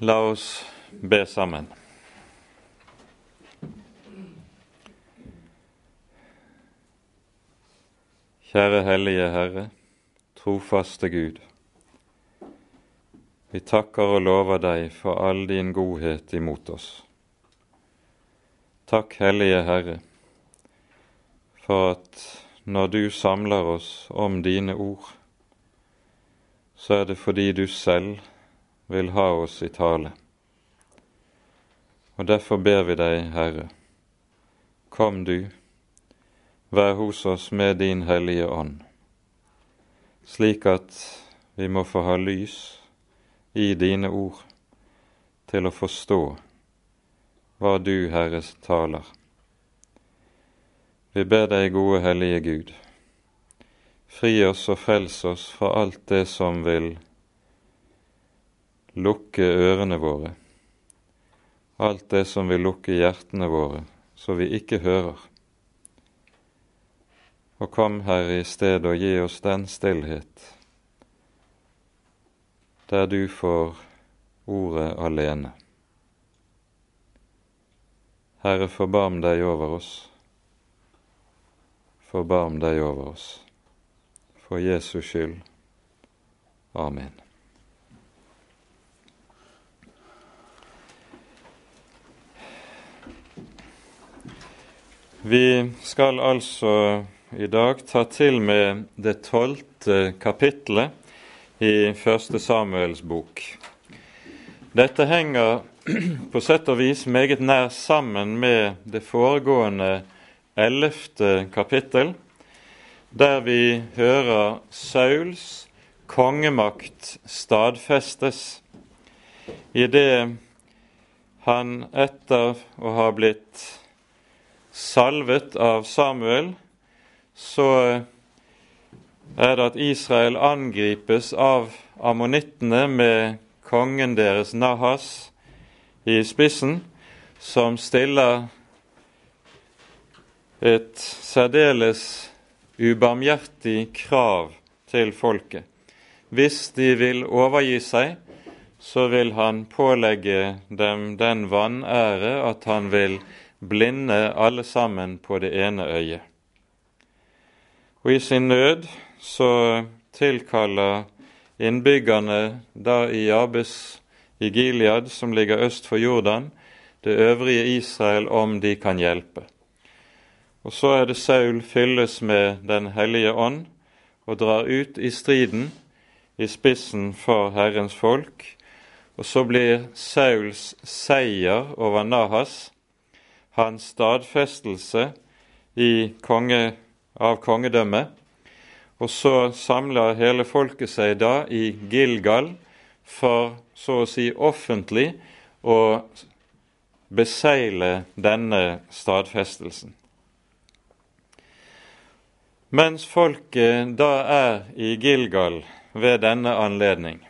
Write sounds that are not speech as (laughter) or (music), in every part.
La oss be sammen. Kjære Hellige Herre, trofaste Gud. Vi takker og lover deg for all din godhet imot oss. Takk, Hellige Herre, for at når du samler oss om dine ord, så er det fordi du selv vil ha oss i tale. Og derfor ber vi deg, Herre, kom du, vær hos oss med din Hellige Ånd, slik at vi må få ha lys i dine ord til å forstå hva du, Herre, taler. Vi ber deg, gode Hellige Gud, fri oss og frels oss fra alt det som vil lukke ørene våre, alt det som vil lukke hjertene våre, så vi ikke hører. Og kom, Herre, i stedet og gi oss den stillhet der du får ordet alene. Herre, forbarm deg over oss. Forbarm deg over oss. For Jesus skyld. Amen. Vi skal altså i dag ta til med det tolvte kapittelet i Første Samuels bok. Dette henger (clears throat) på sett og vis meget nær sammen med det foregående ellevte kapittel, der vi hører Sauls kongemakt stadfestes idet han etter å ha blitt salvet av Samuel, så er det at Israel angripes av ammonittene med kongen deres Nahas i spissen, som stiller et særdeles ubarmhjertig krav til folket. Hvis de vil overgi seg, så vil han pålegge dem den vanære at han vil blinde alle sammen på det ene øyet. Og i sin nød så tilkaller innbyggerne da i Jabes i Gilead, som ligger øst for Jordan, det øvrige Israel om de kan hjelpe. Og så er det Saul fylles med Den hellige ånd og drar ut i striden i spissen for Herrens folk. Og så blir Sauls seier over Nahas hans stadfestelse konge, av kongedømmet. Og så samler hele folket seg da i Gilgal for så å si offentlig å besegle denne stadfestelsen. Mens folket da er i Gilgal ved denne anledning,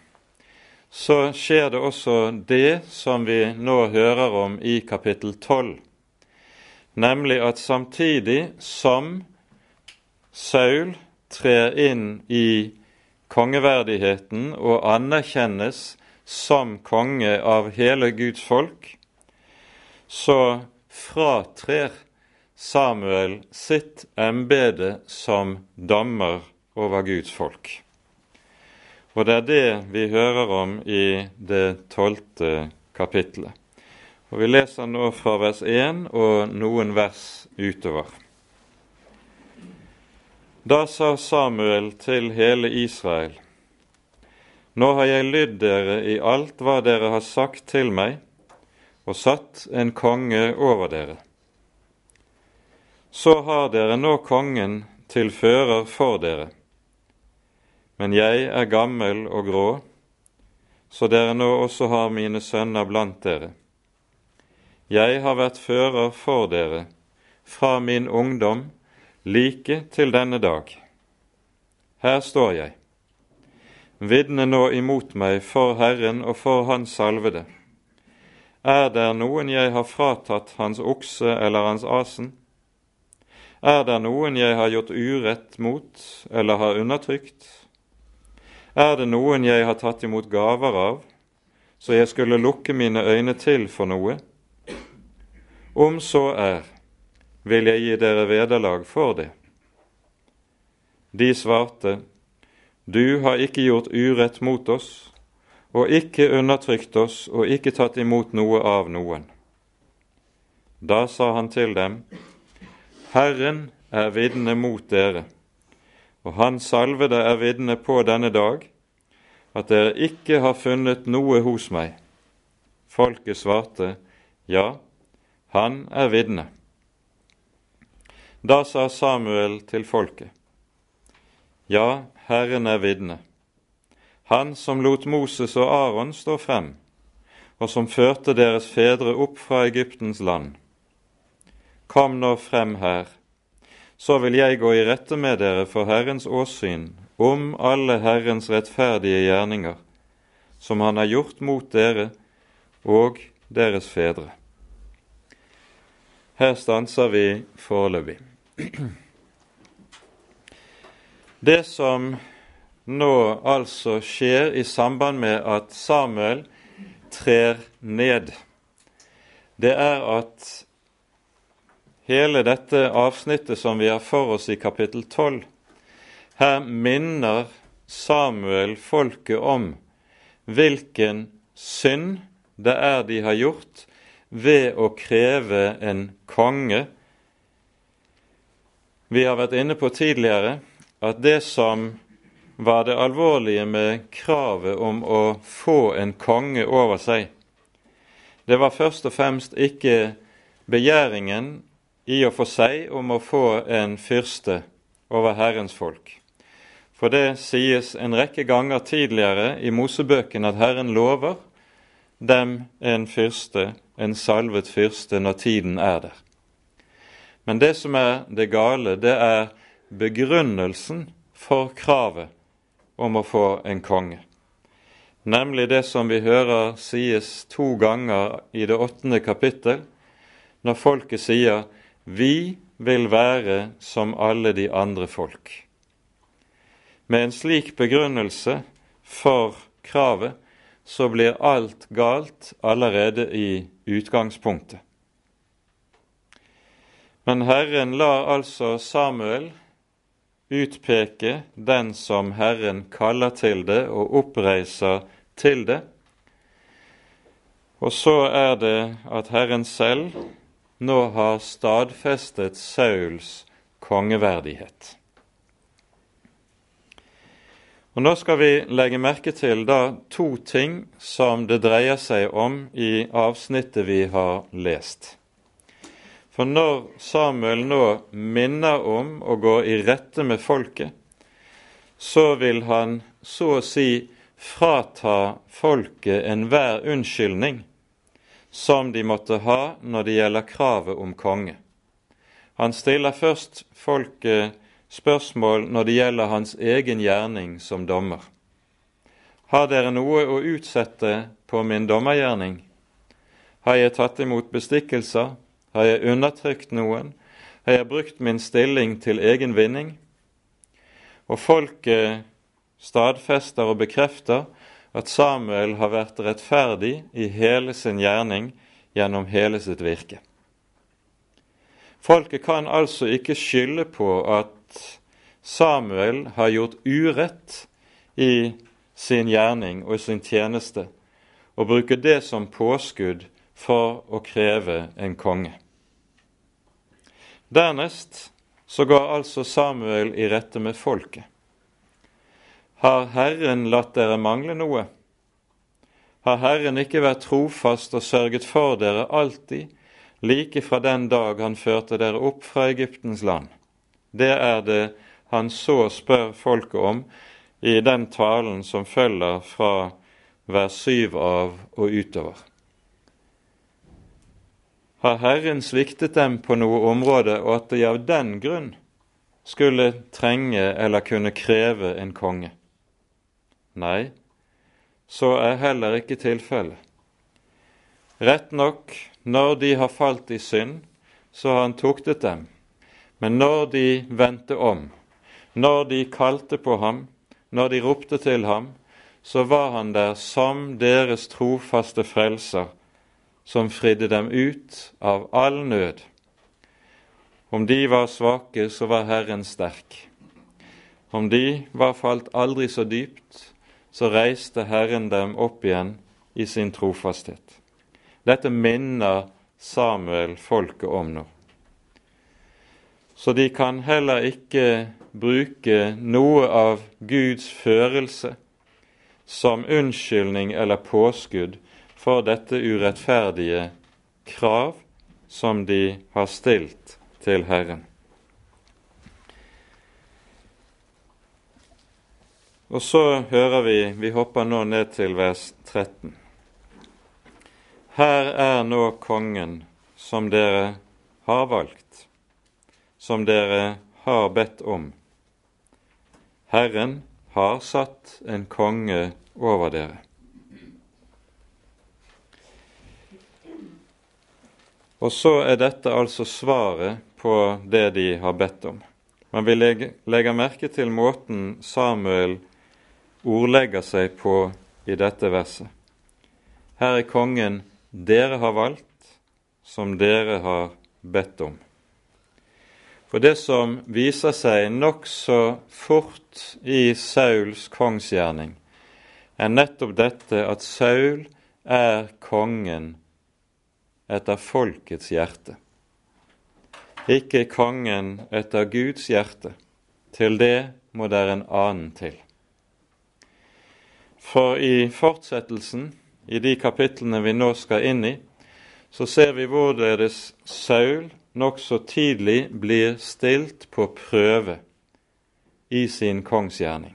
så skjer det også det som vi nå hører om i kapittel 12 nemlig at samtidig som Saul trer inn i kongeverdigheten og anerkjennes som konge av hele Guds folk, så fratrer Samuel sitt embete som dommer over Guds folk. Og det er det vi hører om i det tolvte kapittelet. Og Vi leser nå fra vers 1 og noen vers utover. Da sa Samuel til hele Israel.: Nå har jeg lydd dere i alt hva dere har sagt til meg, og satt en konge over dere. Så har dere nå kongen til fører for dere. Men jeg er gammel og grå, så dere nå også har mine sønner blant dere. Jeg har vært fører for dere fra min ungdom like til denne dag. Her står jeg. Vitne nå imot meg for Herren og for Hans salvede. Er der noen jeg har fratatt hans okse eller hans asen? Er der noen jeg har gjort urett mot eller har undertrykt? Er det noen jeg har tatt imot gaver av, så jeg skulle lukke mine øyne til for noe? Om så er, vil jeg gi dere vederlag for det. De svarte, Du har ikke gjort urett mot oss, og ikke undertrykt oss og ikke tatt imot noe av noen. Da sa han til dem, Herren er vitne mot dere, og Han salvede er vitne på denne dag, at dere ikke har funnet noe hos meg. Folket svarte, Ja, han er vitne. Da sa Samuel til folket, Ja, Herren er vitne, Han som lot Moses og Aron stå frem, og som førte deres fedre opp fra Egyptens land. Kom nå frem her, så vil jeg gå i rette med dere for Herrens åsyn om alle Herrens rettferdige gjerninger, som Han har gjort mot dere og deres fedre. Her stanser vi foreløpig. Det som nå altså skjer i samband med at Samuel trer ned, det er at hele dette avsnittet som vi har for oss i kapittel 12, her minner Samuel folket om hvilken synd det er de har gjort ved å kreve en konge. Vi har vært inne på tidligere at det som var det alvorlige med kravet om å få en konge over seg, det var først og fremst ikke begjæringen i og for seg om å få en fyrste over Herrens folk. For det sies en rekke ganger tidligere i Mosebøken at Herren lover dem en fyrste, en salvet fyrste, når tiden er der. Men det som er det gale, det er begrunnelsen for kravet om å få en konge. Nemlig det som vi hører sies to ganger i det åttende kapittel, når folket sier vi vil være som alle de andre folk. Med en slik begrunnelse for kravet så blir alt galt allerede i utgangspunktet. Men Herren lar altså Samuel utpeke den som Herren kaller til det og oppreiser til det. Og så er det at Herren selv nå har stadfestet Sauls kongeverdighet. Og Nå skal vi legge merke til da to ting som det dreier seg om i avsnittet vi har lest. For når Samuel nå minner om å gå i rette med folket, så vil han så å si frata folket enhver unnskyldning som de måtte ha når det gjelder kravet om konge. Han stiller først folket spørsmål når det gjelder hans egen gjerning som dommer. Har dere noe å utsette på min dommergjerning? Har jeg tatt imot bestikkelser? Har jeg undertrykt noen? Har jeg brukt min stilling til egen vinning? Og folket stadfester og bekrefter at Samuel har vært rettferdig i hele sin gjerning gjennom hele sitt virke. Folket kan altså ikke skylde på at Samuel har gjort urett i sin gjerning og i sin tjeneste, og bruker det som påskudd for å kreve en konge. Dernest så går altså Samuel i rette med folket. Har Herren latt dere mangle noe? Har Herren ikke vært trofast og sørget for dere alltid, like fra den dag han førte dere opp fra Egyptens land? Det er det han så spør folket om i den talen som følger fra vers syv av og utover. Har Herren sviktet dem på noe område, og at de av den grunn skulle trenge eller kunne kreve en konge? Nei, så er heller ikke tilfellet. Rett nok, når de har falt i synd, så har han tuktet dem. Men når de vendte om, når de kalte på ham, når de ropte til ham, så var han der som deres trofaste frelser, som fridde dem ut av all nød. Om de var svake, så var Herren sterk. Om de var falt aldri så dypt, så reiste Herren dem opp igjen i sin trofasthet. Dette minner Samuel folket om nå. Så de kan heller ikke bruke noe av Guds førelse som unnskyldning eller påskudd for dette urettferdige krav som de har stilt til Herren. Og så hører vi Vi hopper nå ned til vers 13. Her er nå kongen som dere har valgt, som dere har bedt om. Herren har satt en konge over dere. Og så er dette altså svaret på det de har bedt om. Men vi legger merke til måten Samuel ordlegger seg på i dette verset. Her er kongen dere har valgt, som dere har bedt om. For det som viser seg nokså fort i Sauls kongsgjerning, er nettopp dette at Saul er kongen etter folkets hjerte. Ikke kongen etter Guds hjerte. Til det må det en annen til. For i fortsettelsen, i de kapitlene vi nå skal inn i, så ser vi hvorledes Saul nokså tidlig blir stilt på prøve i sin kongsgjerning.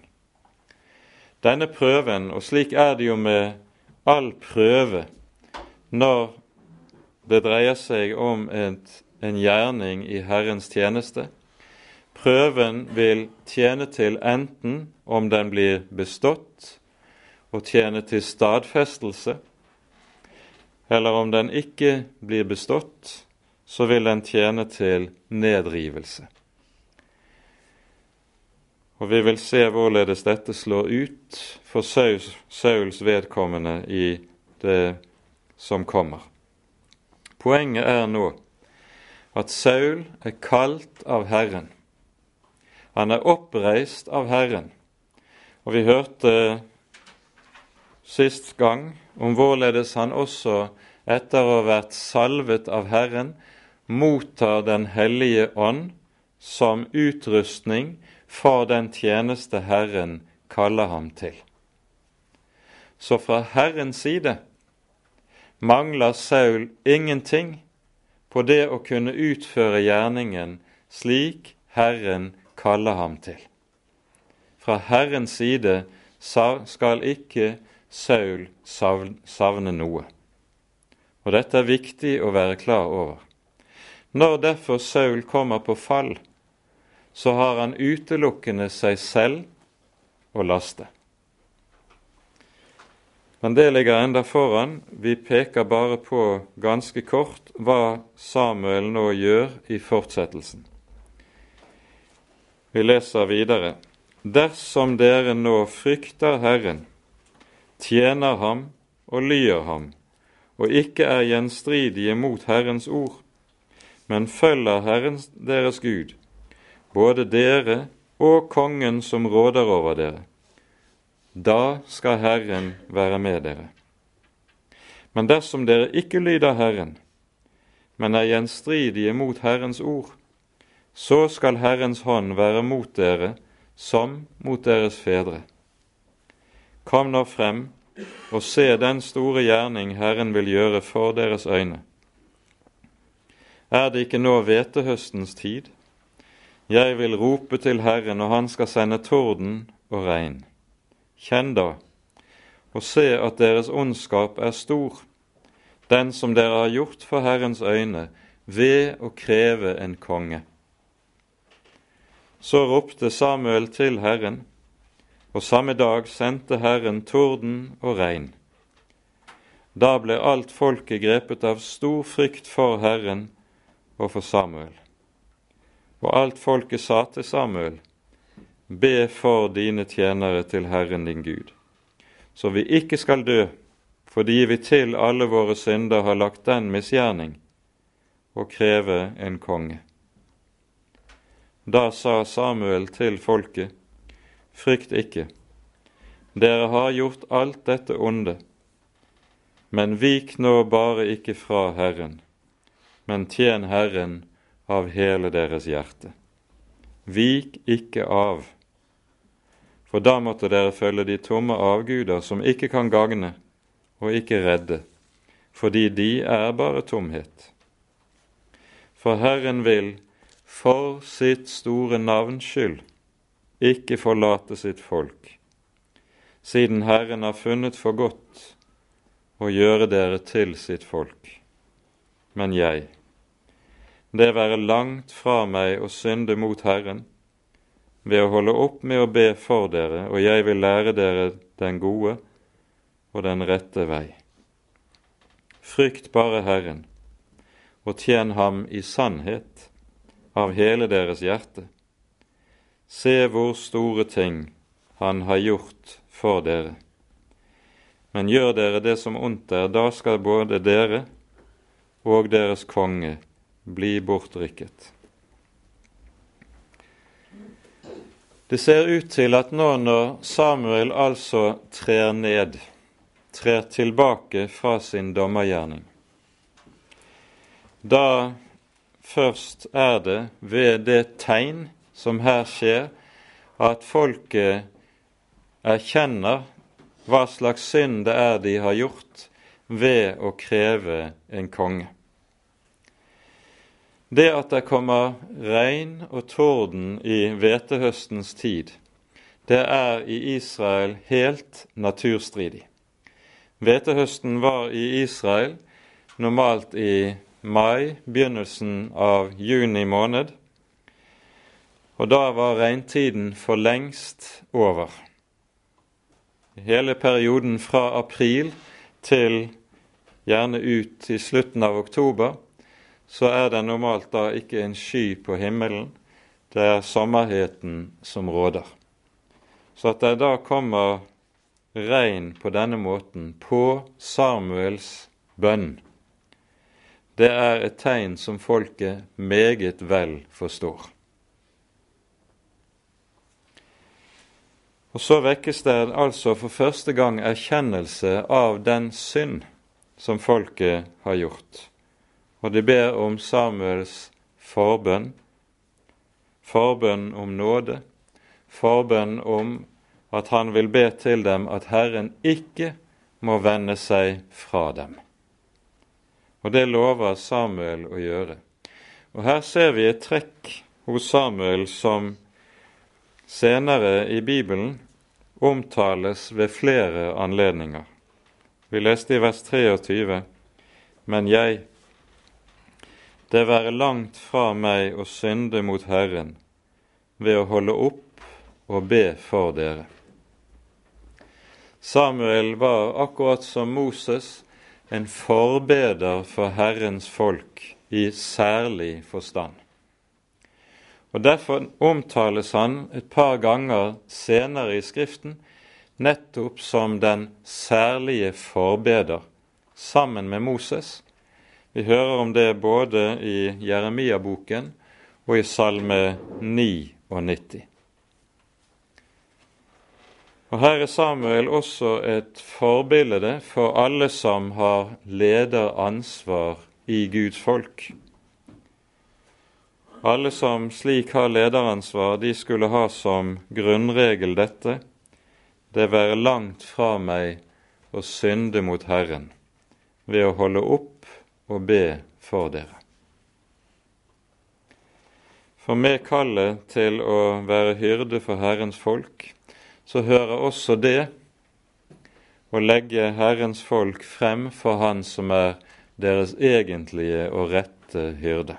Denne prøven, og slik er det jo med all prøve når det dreier seg om et, en gjerning i Herrens tjeneste, prøven vil tjene til enten om den blir bestått og tjene til stadfestelse, eller om den ikke blir bestått, så vil den tjene til nedrivelse. Og vi vil se hvorledes dette slår ut for Sauls, vedkommende i det som kommer. Poenget er nå at Saul er kalt av Herren. Han er oppreist av Herren. Og vi hørte sist gang om hvorledes han også, etter å ha vært salvet av Herren, mottar Den hellige ånd som utrustning for den tjeneste Herren kaller ham til. Så fra Herrens side mangler Saul ingenting på det å kunne utføre gjerningen slik Herren kaller ham til. Fra Herrens side skal ikke Saul savne noe. Og dette er viktig å være klar over. Når derfor Saul kommer på fall, så har han utelukkende seg selv å laste. Men det ligger enda foran. Vi peker bare på ganske kort hva Samuel nå gjør i fortsettelsen. Vi leser videre. Dersom dere nå frykter Herren tjener ham og lyer ham, og ikke er gjenstridige mot Herrens ord, men følger Herren deres Gud, både dere og kongen som råder over dere. Da skal Herren være med dere. Men dersom dere ikke lyder Herren, men er gjenstridige mot Herrens ord, så skal Herrens hånd være mot dere som mot deres fedre. Kom nå frem og se den store gjerning Herren vil gjøre for deres øyne. Er det ikke nå hvetehøstens tid? Jeg vil rope til Herren, og han skal sende torden og regn. Kjenn da, og se at deres ondskap er stor, den som dere har gjort for Herrens øyne, ved å kreve en konge. Så ropte Samuel til Herren, og samme dag sendte Herren torden og regn. Da ble alt folket grepet av stor frykt for Herren og for Samuel. Og alt folket sa til Samuel, Be for dine tjenere til Herren din Gud. så vi ikke skal dø, fordi vi til alle våre synder har lagt den misgjerning å kreve en konge. Da sa Samuel til folket, frykt ikke, dere har gjort alt dette onde, men vik nå bare ikke fra Herren, men tjen Herren av hele deres hjerte. Vik ikke av, for da måtte dere følge de tomme avguder som ikke kan gagne og ikke redde, fordi de er bare tomhet. For Herren vil for sitt store navns skyld ikke forlate sitt folk, siden Herren har funnet for godt å gjøre dere til sitt folk. Men jeg, det være langt fra meg å synde mot Herren, ved å holde opp med å be for dere, og jeg vil lære dere den gode og den rette vei. Frykt bare Herren, og tjen ham i sannhet av hele deres hjerte. Se hvor store ting Han har gjort for dere. Men gjør dere det som ondt er, da skal både dere og deres konge bli bortrykket. Det ser ut til at nå når Samuel altså trer ned, trer tilbake fra sin dommergjerning, da Først er det ved det tegn som her skjer, at folket erkjenner hva slags synd det er de har gjort ved å kreve en konge. Det at det kommer regn og torden i hvetehøstens tid, det er i Israel helt naturstridig. Hvetehøsten var i Israel normalt i mai, begynnelsen av juni måned. Og da var regntiden for lengst over. Hele perioden fra april til gjerne ut til slutten av oktober, så er det normalt da ikke en sky på himmelen. Det er sommerheten som råder. Så at det da kommer regn på denne måten på Samuels bønn, det er et tegn som folket meget vel forstår. Og Så vekkes det altså for første gang erkjennelse av den synd som folket har gjort. Og de ber om Samuels forbønn, forbønn om nåde, forbønn om at han vil be til dem at Herren ikke må vende seg fra dem. Og det lover Samuel å gjøre. Og Her ser vi et trekk hos Samuel som senere i Bibelen omtales ved flere anledninger. Vi leste i vers 23.: Men jeg, det være langt fra meg å synde mot Herren ved å holde opp og be for dere. Samuel var akkurat som Moses en forbeder for Herrens folk i særlig forstand. Og Derfor omtales han et par ganger senere i Skriften nettopp som den særlige forbeder sammen med Moses. Vi hører om det både i Jeremia-boken og i Salme 99. Og Her er Samuel også et forbilde for alle som har lederansvar i Guds folk. Alle som slik har lederansvar, de skulle ha som grunnregel dette det være langt fra meg å synde mot Herren ved å holde opp og be for dere. For med kallet til å være hyrde for Herrens folk så hører også det å legge Herrens folk frem for Han som er deres egentlige og rette hyrde.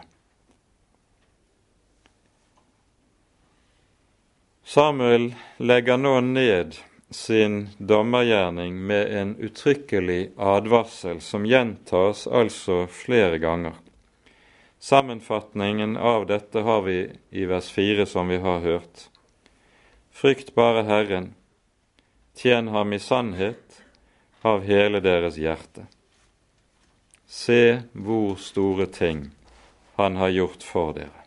Samuel legger nå ned sin dommergjerning med en uttrykkelig advarsel som gjentas altså flere ganger. Sammenfatningen av dette har vi i vers 4, som vi har hørt. Frykt bare Herren, tjen ham i sannhet av hele deres hjerte. Se hvor store ting han har gjort for dere.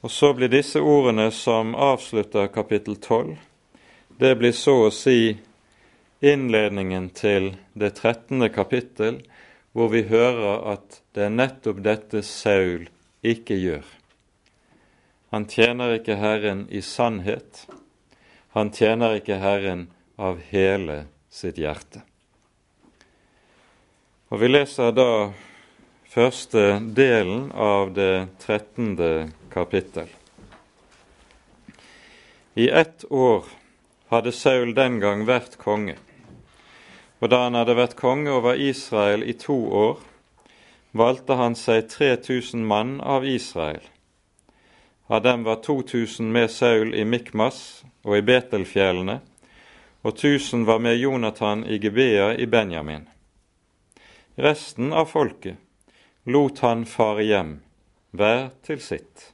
Og så blir disse ordene som avslutter kapittel 12, det blir så å si innledningen til det 13. kapittel, hvor vi hører at det er nettopp dette Saul ikke gjør. Han tjener ikke Herren i sannhet. Han tjener ikke Herren av hele sitt hjerte. Og Vi leser da første delen av det trettende kapittel. I ett år hadde Saul den gang vært konge. Og da han hadde vært konge over Israel i to år, valgte han seg 3000 mann av Israel. Av dem var 2000 med Saul i Mikmas og i Betelfjellene, og 1000 var med Jonathan i Gebea i Benjamin. Resten av folket lot han fare hjem, hver til sitt.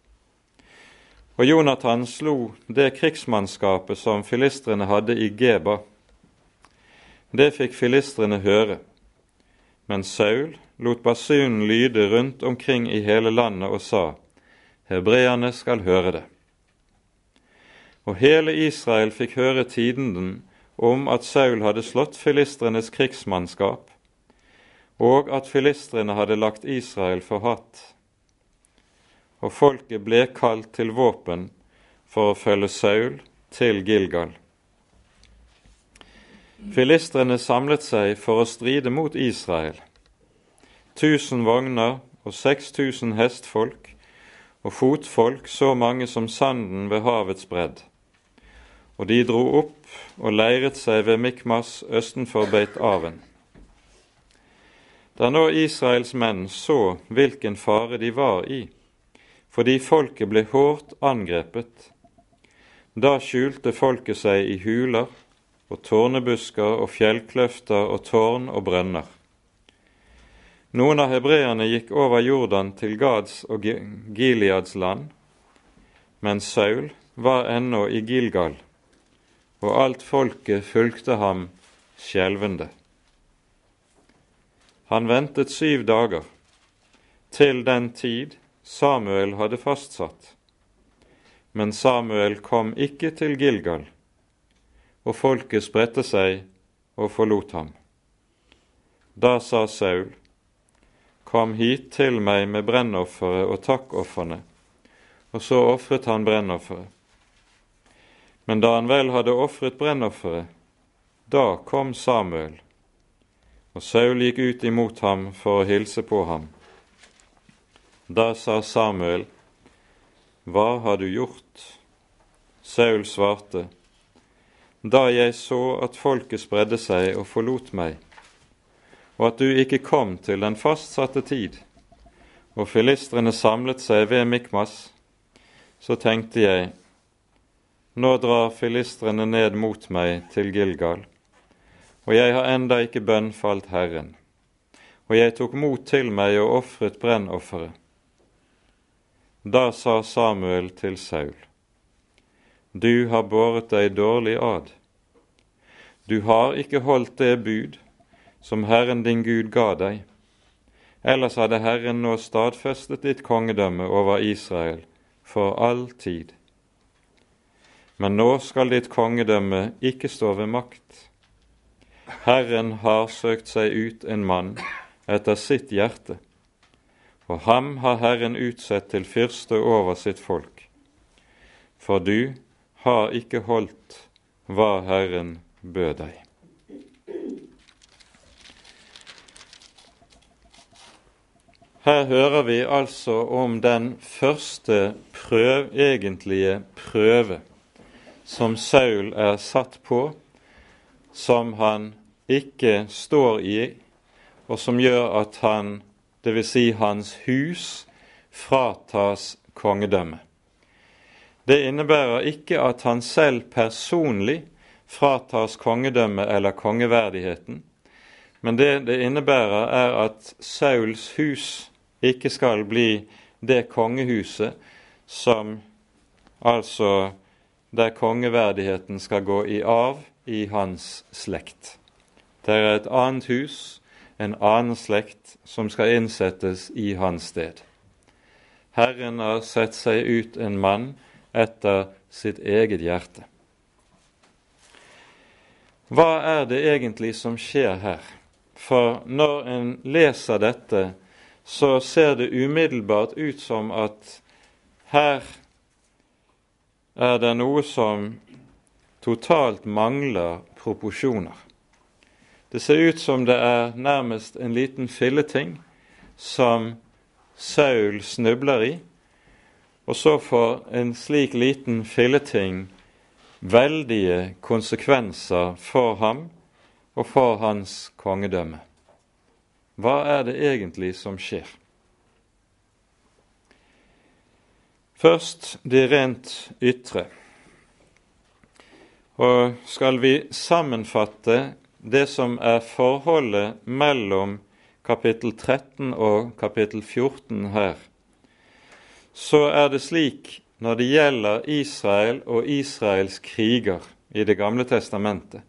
Og Jonathan slo det krigsmannskapet som filistrene hadde i Geba. Det fikk filistrene høre, men Saul lot basunen lyde rundt omkring i hele landet og sa:" Hebreerne skal høre det. Og hele Israel fikk høre tidenden om at Saul hadde slått filistrenes krigsmannskap, og at filistrene hadde lagt Israel for hatt. Og folket ble kalt til våpen for å følge Saul til Gilgal. Filistrene samlet seg for å stride mot Israel. Tusen vogner og 6000 hestfolk og fotfolk så mange som sanden ved havets bredd. Og de dro opp og leiret seg ved Mikmas østenfor Beit-Aven. Da nå Israels menn så hvilken fare de var i, fordi folket ble hårdt angrepet, da skjulte folket seg i huler og tårnebusker og fjellkløfter og tårn og brønner. Noen av hebreerne gikk over Jordan til Gads og Gileads land, men Saul var ennå i Gilgal, og alt folket fulgte ham skjelvende. Han ventet syv dager, til den tid Samuel hadde fastsatt. Men Samuel kom ikke til Gilgal, og folket spredte seg og forlot ham. Da sa Saul, Kom hit til meg med brennofferet og takkofrene, og så ofret han brennofferet. Men da han vel hadde ofret brennofferet, da kom Samuel og Saul gikk ut imot ham for å hilse på ham. Da sa Samuel, Hva har du gjort? Saul svarte, Da jeg så at folket spredde seg og forlot meg, og at du ikke kom til den fastsatte tid, og filistrene samlet seg ved Mikmas, så tenkte jeg, nå drar filistrene ned mot meg til Gilgal og jeg har enda ikke bønnfalt Herren. Og jeg tok mot til meg og ofret brennofferet. Da sa Samuel til Saul, Du har båret deg dårlig ad. Du har ikke holdt det bud som Herren din Gud ga deg. Ellers hadde Herren nå stadfestet ditt kongedømme over Israel for all tid. Men nå skal ditt kongedømme ikke stå ved makt Herren har søkt seg ut en mann etter sitt hjerte, og ham har Herren utsett til fyrste over sitt folk. For du har ikke holdt hva Herren bød deg. Her hører vi altså om den første prøv, egentlige prøve som Saul er satt på som han ikke står i, og som gjør at han, dvs. Si hans hus, fratas kongedømmet. Det innebærer ikke at han selv personlig fratas kongedømmet eller kongeverdigheten, men det det innebærer, er at Sauls hus ikke skal bli det kongehuset som altså der kongeverdigheten skal gå i arv i hans slekt. Det er et annet hus, en annen slekt, som skal innsettes i hans sted. Herren har sett seg ut en mann etter sitt eget hjerte. Hva er det egentlig som skjer her? For når en leser dette, så ser det umiddelbart ut som at her er det noe som totalt mangler proporsjoner. Det ser ut som det er nærmest en liten filleting som Saul snubler i, og så får en slik liten filleting veldige konsekvenser for ham og for hans kongedømme. Hva er det egentlig som skjer? Først de rent ytre. Og skal vi sammenfatte det som er forholdet mellom kapittel 13 og kapittel 14 her, så er det slik når det gjelder Israel og Israels kriger i Det gamle testamentet,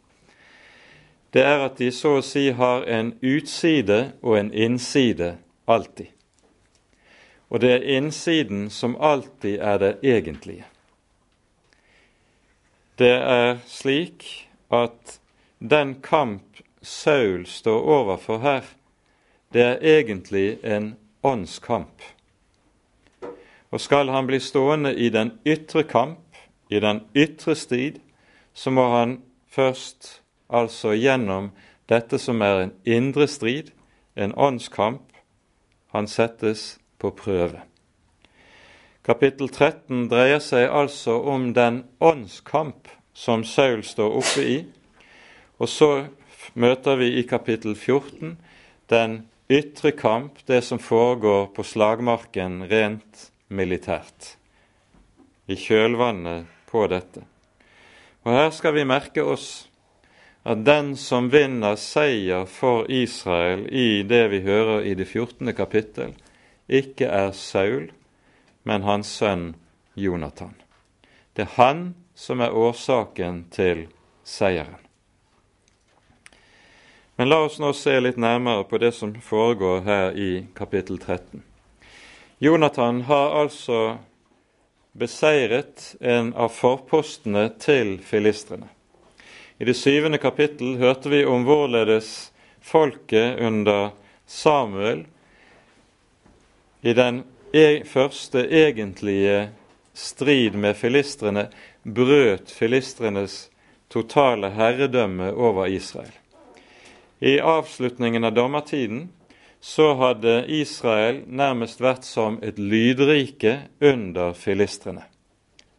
det er at de så å si har en utside og en innside alltid. Og det er innsiden som alltid er det egentlige. Det er slik at den kamp Saul står overfor her, det er egentlig en åndskamp. Og skal han bli stående i den ytre kamp, i den ytre strid, så må han først altså gjennom dette som er en indre strid, en åndskamp, han settes på prøve. Kapittel 13 dreier seg altså om den åndskamp som Saul står oppe i, og så møter vi i kapittel 14 den ytre kamp, det som foregår på slagmarken rent militært, i kjølvannet på dette. Og her skal vi merke oss at den som vinner seier for Israel i det vi hører i det 14. kapittel, ikke er Saul, men hans sønn Jonathan. Det er han som er årsaken til seieren. Men la oss nå se litt nærmere på det som foregår her i kapittel 13. Jonathan har altså beseiret en av forpostene til filistrene. I det syvende kapittel hørte vi om hvorledes folket under Samuel i den første egentlige strid med filistrene brøt filistrenes totale herredømme over Israel. I avslutningen av dommertiden så hadde Israel nærmest vært som et lydrike under filistrene.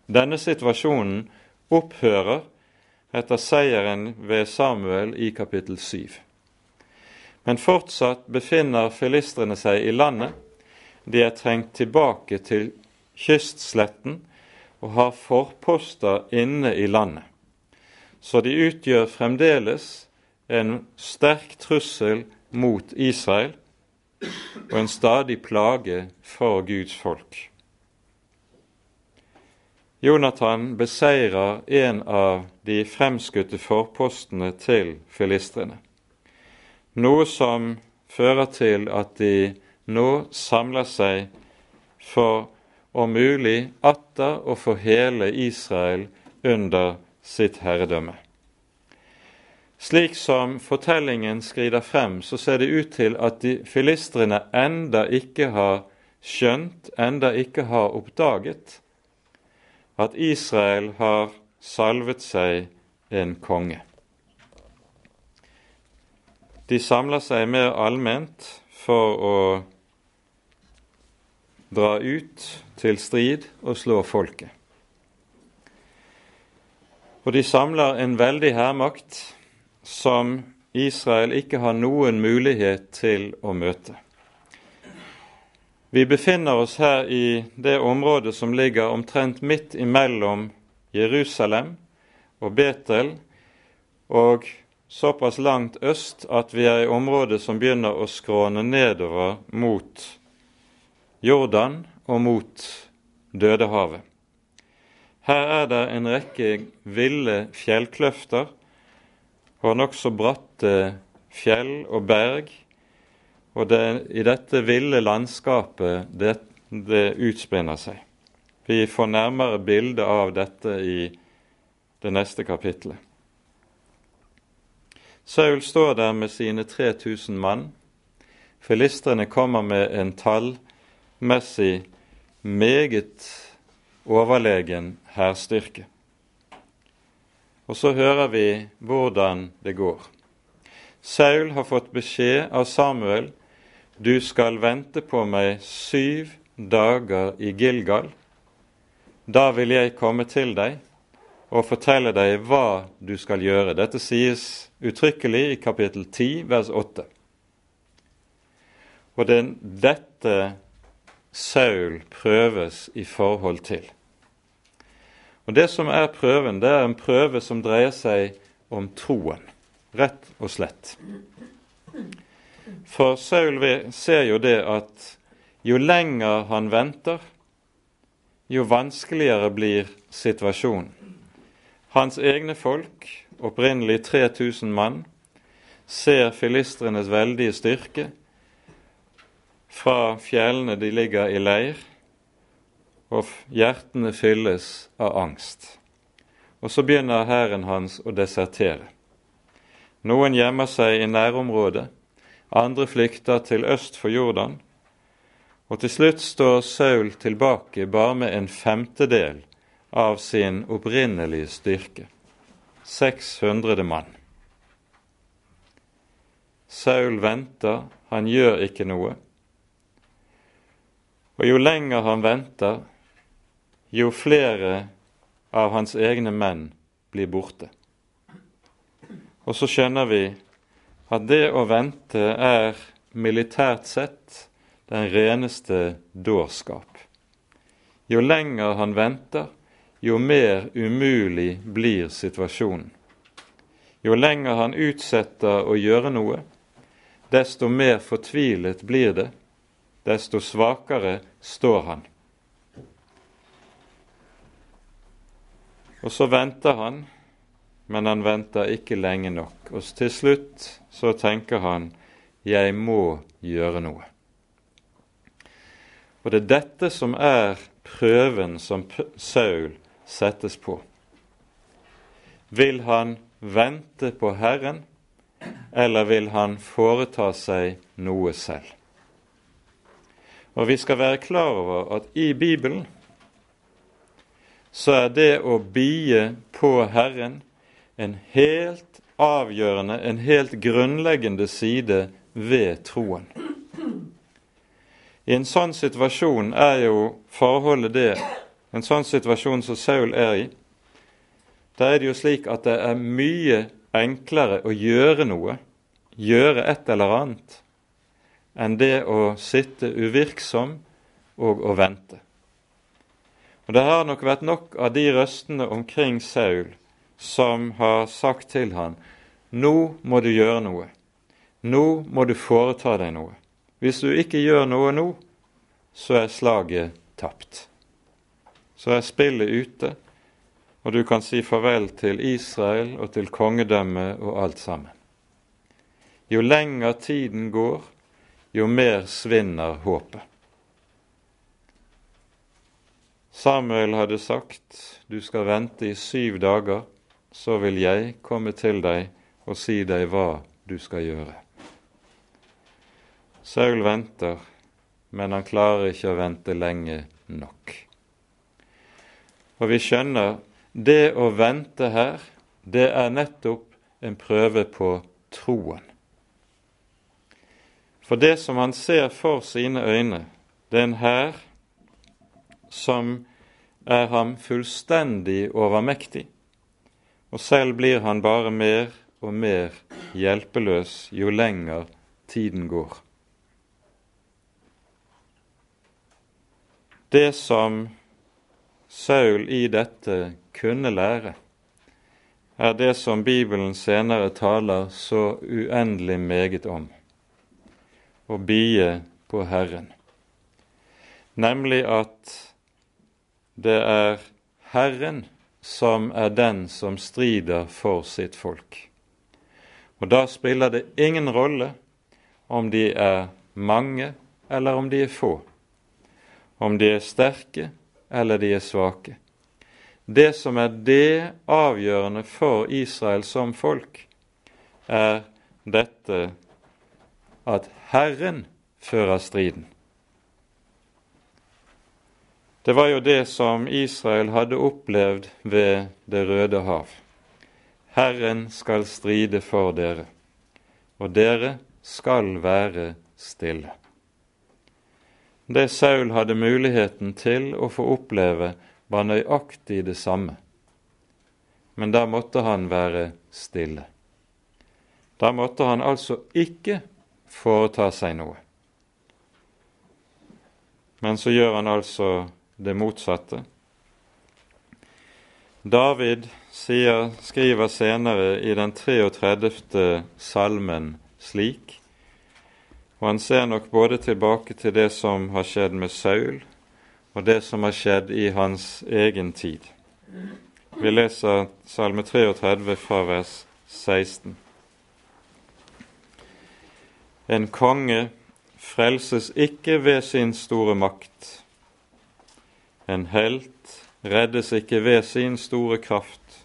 Denne situasjonen opphører etter seieren ved Samuel i kapittel 7. Men fortsatt befinner filistrene seg i landet. De er trengt tilbake til kystsletten og har forposter inne i landet. Så de utgjør fremdeles en sterk trussel mot Israel og en stadig plage for Guds folk. Jonathan beseirer en av de fremskutte forpostene til filistrene, noe som fører til at de nå samler seg for om mulig atter å få hele Israel under sitt herredømme. Slik som fortellingen skrider frem, så ser det ut til at de filistrene enda ikke har skjønt, enda ikke har oppdaget, at Israel har salvet seg en konge. De samler seg mer allment for å dra ut til strid og slå folket. Og de samler en veldig hærmakt som Israel ikke har noen mulighet til å møte. Vi befinner oss her i det området som ligger omtrent midt imellom Jerusalem og Betel, og såpass langt øst at vi er i området som begynner å skråne nedover mot Jordan og mot Dødehavet. Her er det en rekke ville fjellkløfter og nokså bratte fjell og berg. Og det er i dette ville landskapet det, det utspinner seg. Vi får nærmere bilde av dette i det neste kapitlet. Saul står der med sine 3000 mann. Filistrene kommer med en tallmessig meget overlegen hærstyrke. Og så hører vi hvordan det går. Saul har fått beskjed av Samuel du skal vente på meg syv dager i Gilgal. Da vil jeg komme til deg og fortelle deg hva du skal gjøre. Dette sies uttrykkelig i kapittel 10, vers 8. Og det er dette Saul prøves i forhold til. Og Det som er prøven, det er en prøve som dreier seg om troen, rett og slett. For Saul ser jo det at jo lenger han venter, jo vanskeligere blir situasjonen. Hans egne folk, opprinnelig 3000 mann, ser filistrenes veldige styrke fra fjellene de ligger i leir, og hjertene fylles av angst. Og så begynner hæren hans å desertere. Noen gjemmer seg i nærområdet, andre flykter til øst for Jordan, og til slutt står Saul tilbake bare med en femtedel av sin opprinnelige styrke 600 mann. Saul venter, han gjør ikke noe. Og jo lenger han venter, jo flere av hans egne menn blir borte. Og så skjønner vi at det å vente er militært sett den reneste dårskap. Jo lenger han venter, jo mer umulig blir situasjonen. Jo lenger han utsetter å gjøre noe, desto mer fortvilet blir det, desto svakere står han. Og så venter han, men han venter ikke lenge nok. Og til slutt så tenker han 'jeg må gjøre noe'. Og det er dette som er prøven som Saul settes på. Vil han vente på Herren, eller vil han foreta seg noe selv? Og vi skal være klar over at i Bibelen så er det å bie på Herren en helt avgjørende, en helt grunnleggende side ved troen. I en sånn situasjon er jo forholdet det En sånn situasjon som Saul er i, da er det jo slik at det er mye enklere å gjøre noe, gjøre et eller annet, enn det å sitte uvirksom og å vente. Og Det har nok vært nok av de røstene omkring Saul som har sagt til han, nå må du gjøre noe. Nå må du foreta deg noe. Hvis du ikke gjør noe nå, så er slaget tapt. Så er spillet ute, og du kan si farvel til Israel og til kongedømmet og alt sammen. Jo lenger tiden går, jo mer svinner håpet. Samuel hadde sagt, du skal vente i syv dager, så vil jeg komme til deg og si deg hva du skal gjøre. Saul venter, men han klarer ikke å vente lenge nok. Og vi skjønner, det å vente her, det er nettopp en prøve på troen. For det som han ser for sine øyne, det er en hær som er ham fullstendig overmektig, og selv blir han bare mer og mer hjelpeløs jo lenger tiden går. Det som Saul i dette kunne lære, er det som Bibelen senere taler så uendelig meget om å bie på Herren, nemlig at det er Herren som er den som strider for sitt folk. Og da spiller det ingen rolle om de er mange eller om de er få, om de er sterke eller de er svake. Det som er det avgjørende for Israel som folk, er dette at Herren fører striden. Det var jo det som Israel hadde opplevd ved Det røde hav. Herren skal stride for dere, og dere skal være stille. Det Saul hadde muligheten til å få oppleve, var nøyaktig det samme. Men da måtte han være stille. Da måtte han altså ikke foreta seg noe. Men så gjør han altså det motsatte. David sier, skriver senere i den 33. salmen slik, og han ser nok både tilbake til det som har skjedd med Saul, og det som har skjedd i hans egen tid. Vi leser Salme 33 fra vers 16. En konge frelses ikke ved sin store makt. En helt reddes ikke ved sin store kraft.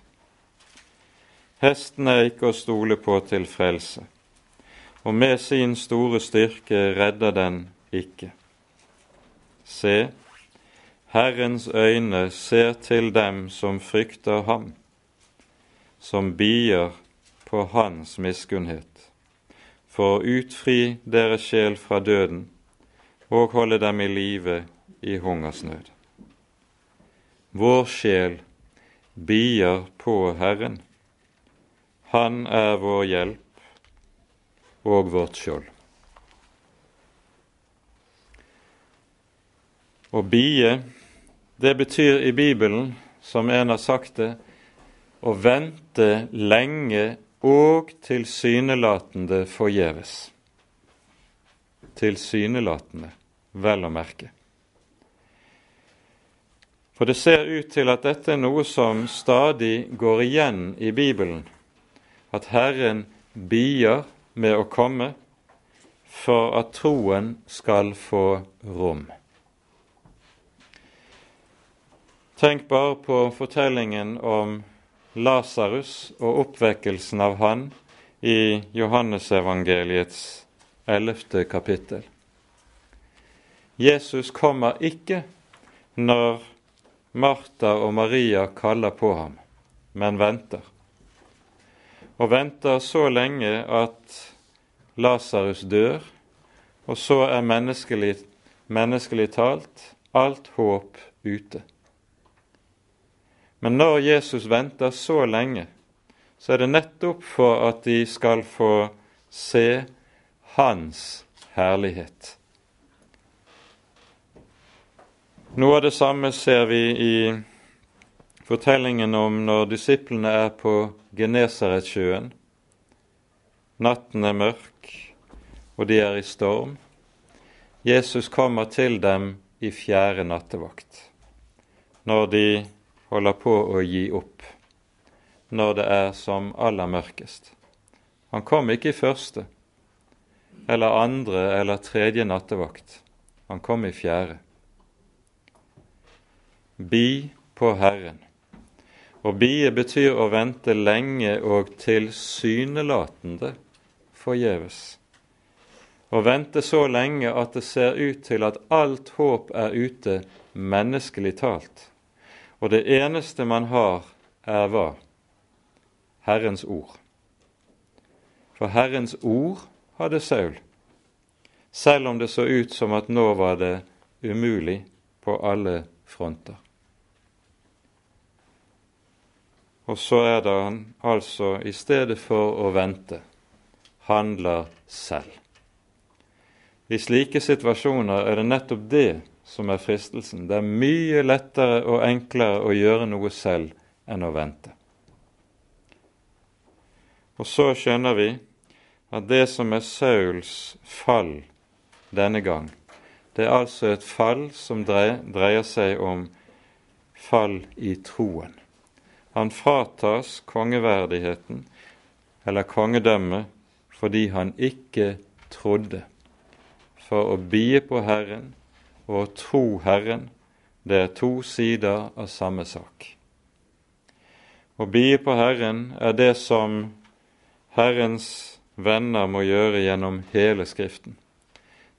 Hesten er ikke å stole på til frelse, og med sin store styrke redder den ikke. Se, Herrens øyne ser til dem som frykter ham, som bier på hans miskunnhet, for å utfri deres sjel fra døden og holde dem i live i hungersnød. Vår sjel bier på Herren. Han er vår hjelp og vårt skjold. Å bie, det betyr i Bibelen, som en har sagt det, å vente lenge og tilsynelatende forgjeves. Tilsynelatende, vel å merke. For det ser ut til at dette er noe som stadig går igjen i Bibelen, at Herren bier med å komme for at troen skal få rom. Tenk bare på fortellingen om Lasarus og oppvekkelsen av han i Johannesevangeliets ellevte kapittel. Jesus kommer ikke når Martha og Maria kaller på ham, men venter. Og venter så lenge at Lasarus dør, og så er menneskelig, menneskelig talt alt håp ute. Men når Jesus venter så lenge, så er det nettopp for at de skal få se Hans herlighet. Noe av det samme ser vi i fortellingen om når disiplene er på Genesaretsjøen. Natten er mørk, og de er i storm. Jesus kommer til dem i fjerde nattevakt, når de holder på å gi opp, når det er som aller mørkest. Han kom ikke i første eller andre eller tredje nattevakt. Han kom i fjerde. Bi på Herren. Og bie betyr å vente lenge og tilsynelatende forgjeves. Å vente så lenge at det ser ut til at alt håp er ute, menneskelig talt. Og det eneste man har, er hva? Herrens ord. For Herrens ord hadde Saul, selv om det så ut som at nå var det umulig på alle fronter. Og så er det han altså, i stedet for å vente, handler selv. I slike situasjoner er det nettopp det som er fristelsen. Det er mye lettere og enklere å gjøre noe selv enn å vente. Og så skjønner vi at det som er Sauls fall denne gang, det er altså et fall som dreier seg om fall i troen. Han fratas kongeverdigheten eller kongedømmet fordi han ikke trodde. For å bie på Herren og å tro Herren, det er to sider av samme sak. Å bie på Herren er det som Herrens venner må gjøre gjennom hele Skriften.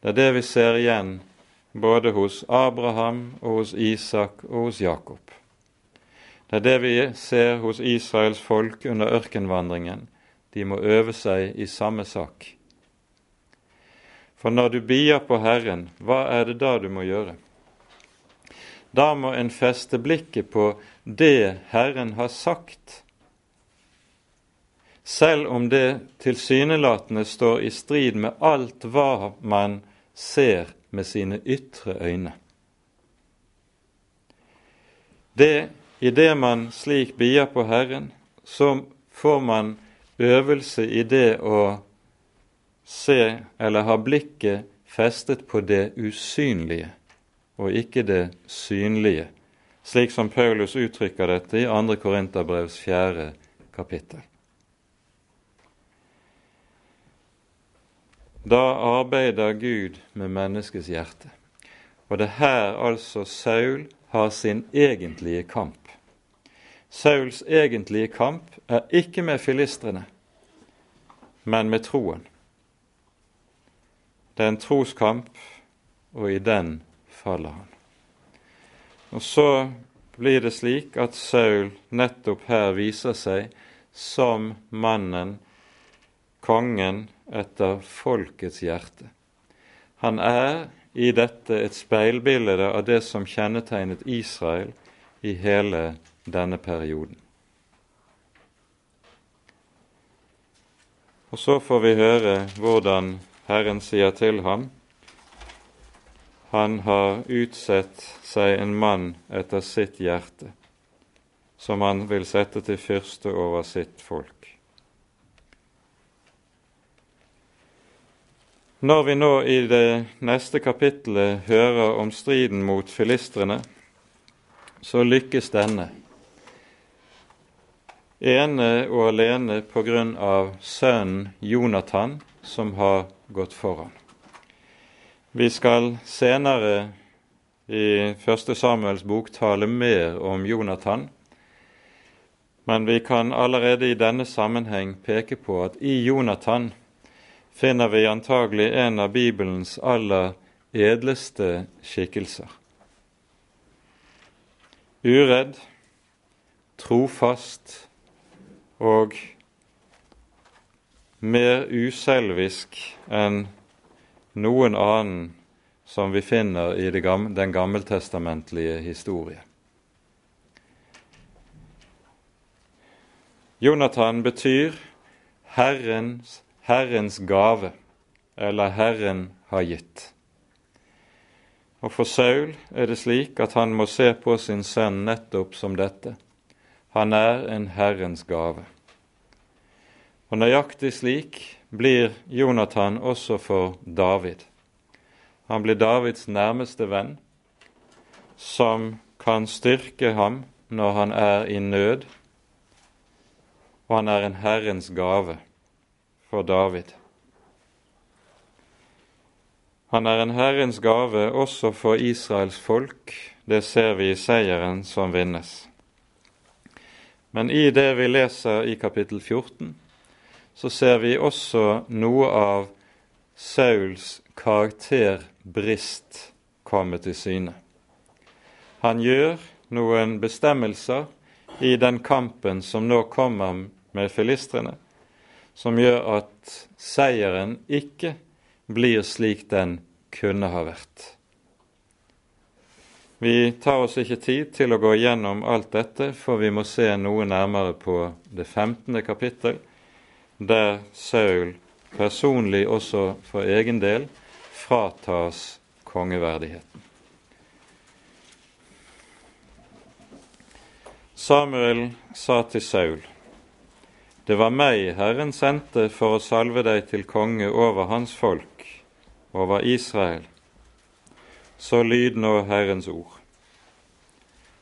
Det er det vi ser igjen både hos Abraham og hos Isak og hos Jakob. Det er det vi ser hos Israels folk under ørkenvandringen. De må øve seg i samme sak. For når du bier på Herren, hva er det da du må gjøre? Da må en feste blikket på det Herren har sagt, selv om det tilsynelatende står i strid med alt hva man ser med sine ytre øyne. Det i det man slik bier på Herren, så får man øvelse i det å se eller ha blikket festet på det usynlige og ikke det synlige, slik som Paulus uttrykker dette i 2. Korinterbrevs 4. kapittel. Da arbeider Gud med menneskets hjerte. Og det er her altså Saul har sin egentlige kamp. Sauls egentlige kamp er ikke med filistrene, men med troen. Det er en troskamp, og i den faller han. Og så blir det slik at Saul nettopp her viser seg som mannen, kongen, etter folkets hjerte. Han er i dette et speilbilde av det som kjennetegnet Israel i hele denne perioden. Og så får vi høre hvordan Herren sier til ham han har utsett seg en mann etter sitt hjerte, som han vil sette til fyrste over sitt folk. Når vi nå i det neste kapittelet hører om striden mot filistrene, så lykkes denne ene og alene på grunn av sønnen Jonathan, som har gått foran. Vi skal senere i Første Samuels bok tale mer om Jonathan, men vi kan allerede i denne sammenheng peke på at i Jonathan finner vi antagelig en av Bibelens aller edleste skikkelser. Uredd, trofast og mer uselvisk enn noen annen som vi finner i den gammeltestamentlige historie. Jonathan betyr Herrens, Herrens gave, eller Herren har gitt. Og for Saul er det slik at han må se på sin sønn nettopp som dette. Han er en Herrens gave. Og nøyaktig slik blir Jonathan også for David. Han blir Davids nærmeste venn, som kan styrke ham når han er i nød, og han er en Herrens gave for David. Han er en Herrens gave også for Israels folk, det ser vi i seieren som vinnes. Men i det vi leser i kapittel 14, så ser vi også noe av Sauls karakterbrist komme til syne. Han gjør noen bestemmelser i den kampen som nå kommer med filistrene, som gjør at seieren ikke blir slik den kunne ha vært. Vi tar oss ikke tid til å gå igjennom alt dette, for vi må se noe nærmere på det 15. kapittel, der Saul personlig også for egen del fratas kongeverdigheten. Samuel sa til Saul, Det var meg Herren sendte for å salve deg til konge over hans folk, over Israel så lyd nå Herrens ord.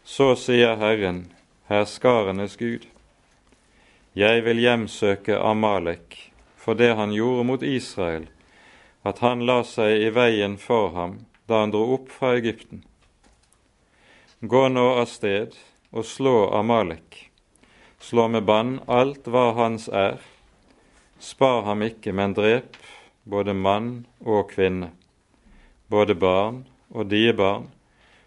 Så sier Herren, herskarenes Gud, jeg vil hjemsøke Amalek for det han gjorde mot Israel, at han la seg i veien for ham da han dro opp fra Egypten. Gå nå av sted og slå Amalek, slå med bann alt hva hans er, spar ham ikke, men drep både mann og kvinne, både barn og diebarn,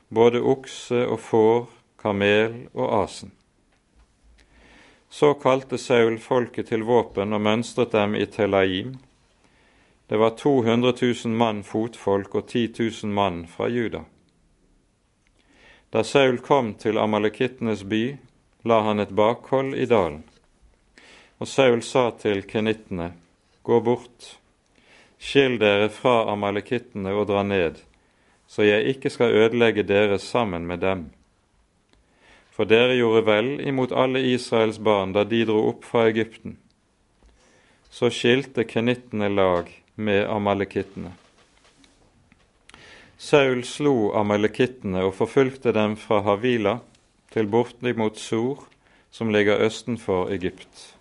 både okse og får, kamel og asen. Så kalte Saul folket til våpen og mønstret dem i Telaim. Det var 200 000 mann fotfolk og 10 000 mann fra Juda. Da Saul kom til amalekittenes by, la han et bakhold i dalen. Og Saul sa til kenittene, gå bort, skill dere fra amalekittene og dra ned, så jeg ikke skal ødelegge dere sammen med dem. For dere gjorde vel imot alle Israels barn da de dro opp fra Egypten. Så skilte kenittene lag med amalekittene. Saul slo amalekittene og forfulgte dem fra Havila til bortimot Sur, som ligger østenfor Egypt.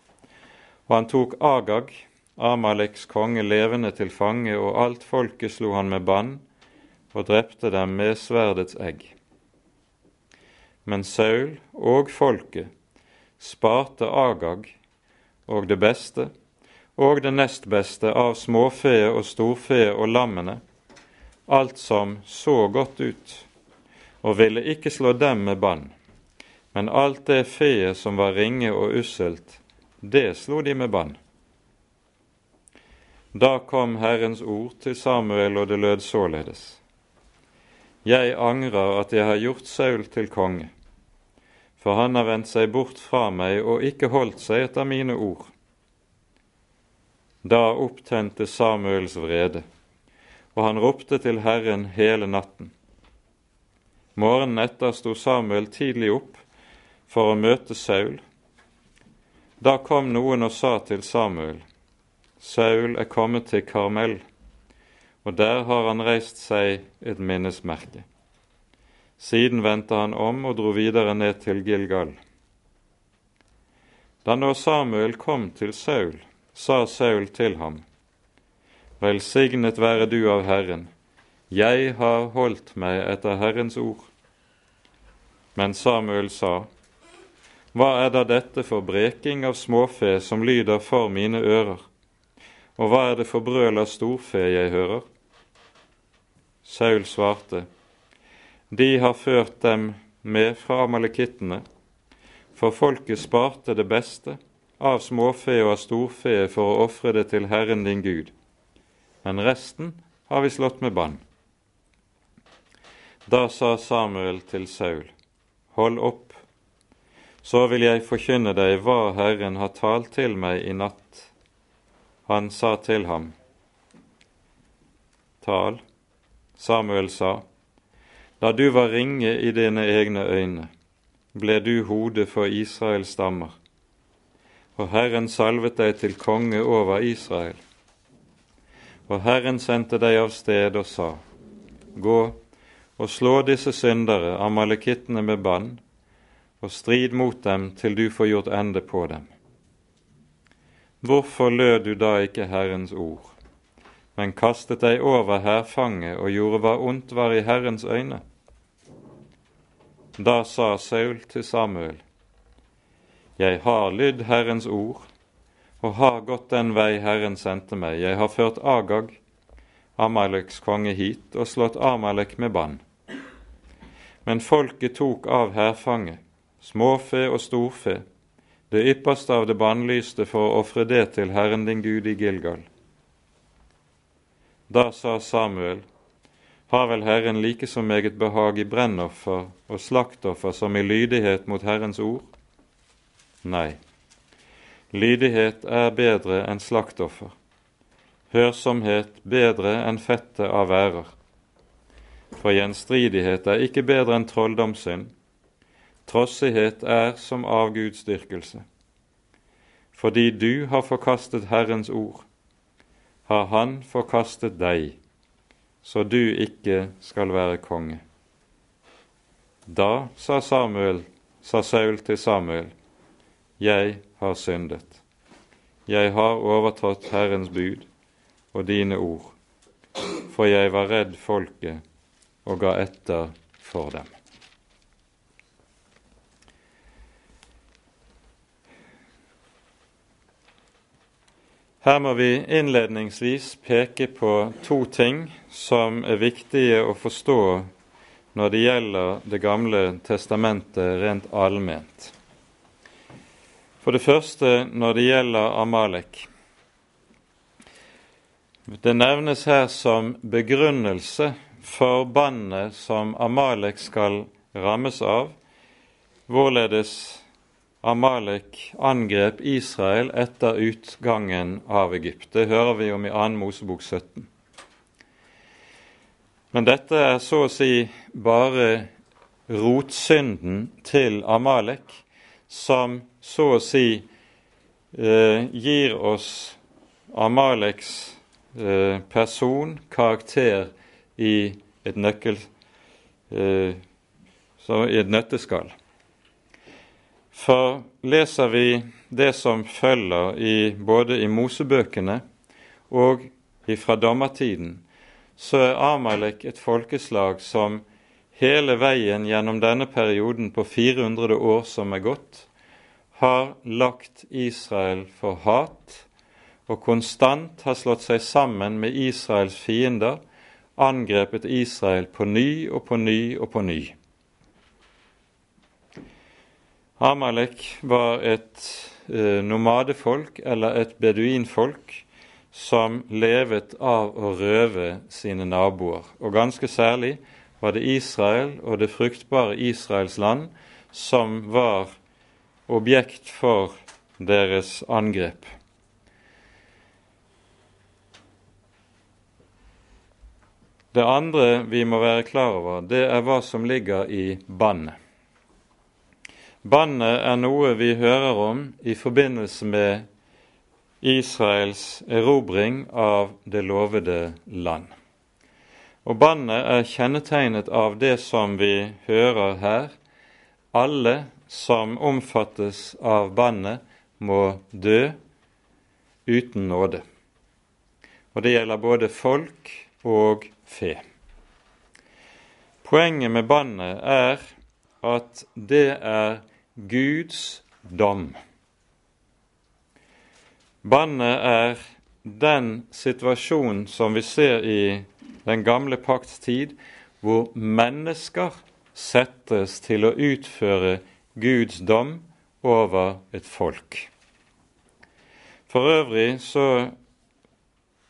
Og han tok Agag, Amaleks konge, levende til fange, og alt folket slo han med bann og drepte dem med sverdets egg. Men Saul og folket sparte Agag og det beste og det nest beste av småfe og storfe og lammene, alt som så godt ut, og ville ikke slå dem med bann, men alt det feet som var ringe og usselt, det slo de med bann. Da kom Herrens ord til Samuel, og det lød således. Jeg angrer at jeg har gjort Saul til konge, for han har vendt seg bort fra meg og ikke holdt seg etter mine ord. Da opptente Samuels vrede, og han ropte til Herren hele natten. Morgenen etter sto Samuel tidlig opp for å møte Saul. Da kom noen og sa til Samuel, Saul er kommet til Karmel, og der har han reist seg et minnesmerke. Siden vendte han om og dro videre ned til Gilgal. Da nå Samuel kom til Saul, sa Saul til ham, Velsignet være du av Herren, jeg har holdt meg etter Herrens ord. Men Samuel sa, Hva er da dette for breking av småfe som lyder for mine ører? Og hva er det for brøl av storfe jeg hører? Saul svarte, De har ført dem med fra amalekittene, for folket sparte det beste av småfe og av storfe for å ofre det til Herren din Gud, men resten har vi slått med bann. Da sa Samuel til Saul, Hold opp, så vil jeg forkynne deg hva Herren har talt til meg i natt. Han sa til ham, Tal. Samuel sa, Da du var ringe i dine egne øyne, ble du hodet for Israels stammer, og Herren salvet deg til konge over Israel. Og Herren sendte deg av sted og sa, Gå og slå disse syndere, amalekittene, med bann, og strid mot dem til du får gjort ende på dem. Hvorfor lød du da ikke Herrens ord, men kastet deg over hærfanget og gjorde hva ondt var i Herrens øyne? Da sa Saul til Samuel, Jeg har lydd Herrens ord og har gått den vei Herren sendte meg. Jeg har ført Agag, Amaleks konge, hit og slått Amalek med bann. Men folket tok av hærfanget, småfe og storfe, det ypperste av det bannlyste for å ofre det til Herren din Gud i Gilgal. Da sa Samuel, har vel Herren like så meget behag i brennoffer og slaktoffer som i lydighet mot Herrens ord? Nei, lydighet er bedre enn slaktoffer, hørsomhet bedre enn fettet av værer. For gjenstridighet er ikke bedre enn trolldomssynd, Trossighet er som avgudsdyrkelse. Fordi du har forkastet Herrens ord, har Han forkastet deg, så du ikke skal være konge. Da sa Samuel, sa Saul til Samuel, jeg har syndet. Jeg har overtrådt Herrens bud og dine ord, for jeg var redd folket og ga etter for dem. Her må vi innledningsvis peke på to ting som er viktige å forstå når det gjelder Det gamle testamentet rent allment. For det første når det gjelder Amalek. Det nevnes her som begrunnelse for bannet som Amalek skal rammes av, hvorledes Amalek angrep Israel etter utgangen av Egypt. Det hører vi om i 2. Mosebok 17. Men dette er så å si bare rotsynden til Amalek, som så å si eh, gir oss Amaleks eh, person, karakter, i et nøkkel, eh, i et nøtteskall. For leser vi det som følger i, både i Mosebøkene og fra dommertiden, så er Amalek et folkeslag som hele veien gjennom denne perioden på 400 år som er gått, har lagt Israel for hat og konstant har slått seg sammen med Israels fiender, angrepet Israel på ny og på ny og på ny. Amalek var et eh, nomadefolk eller et beduinfolk som levet av å røve sine naboer. Og ganske særlig var det Israel og det fruktbare Israels land som var objekt for deres angrep. Det andre vi må være klar over, det er hva som ligger i bannet. Bannet er noe vi hører om i forbindelse med Israels erobring av det lovede land. Og bannet er kjennetegnet av det som vi hører her. Alle som omfattes av bannet, må dø uten nåde. Og det gjelder både folk og fe. Poenget med bannet er at det er Guds dom. Bannet er den situasjonen som vi ser i den gamle pakts tid, hvor mennesker settes til å utføre Guds dom over et folk. For øvrig så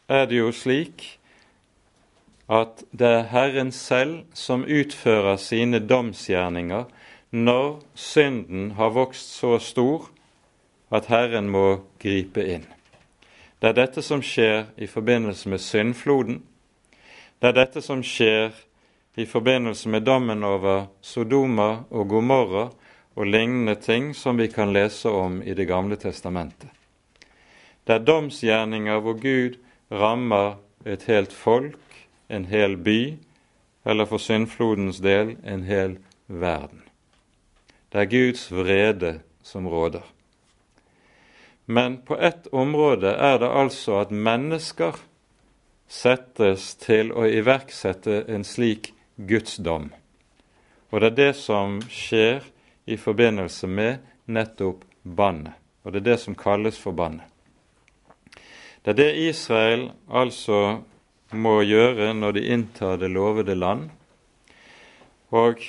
er det jo slik at det er Herren selv som utfører sine domsgjerninger når synden har vokst så stor at Herren må gripe inn. Det er dette som skjer i forbindelse med syndfloden. Det er dette som skjer i forbindelse med dommen over Sodoma og Gomorra og lignende ting som vi kan lese om i Det gamle testamentet. Det er domsgjerninger hvor Gud rammer et helt folk, en hel by, eller for syndflodens del en hel verden. Det er Guds vrede som råder. Men på ett område er det altså at mennesker settes til å iverksette en slik gudsdom. Og det er det som skjer i forbindelse med nettopp bannet. Og det er det som kalles for bannet. Det er det Israel altså må gjøre når de inntar det lovede land. Og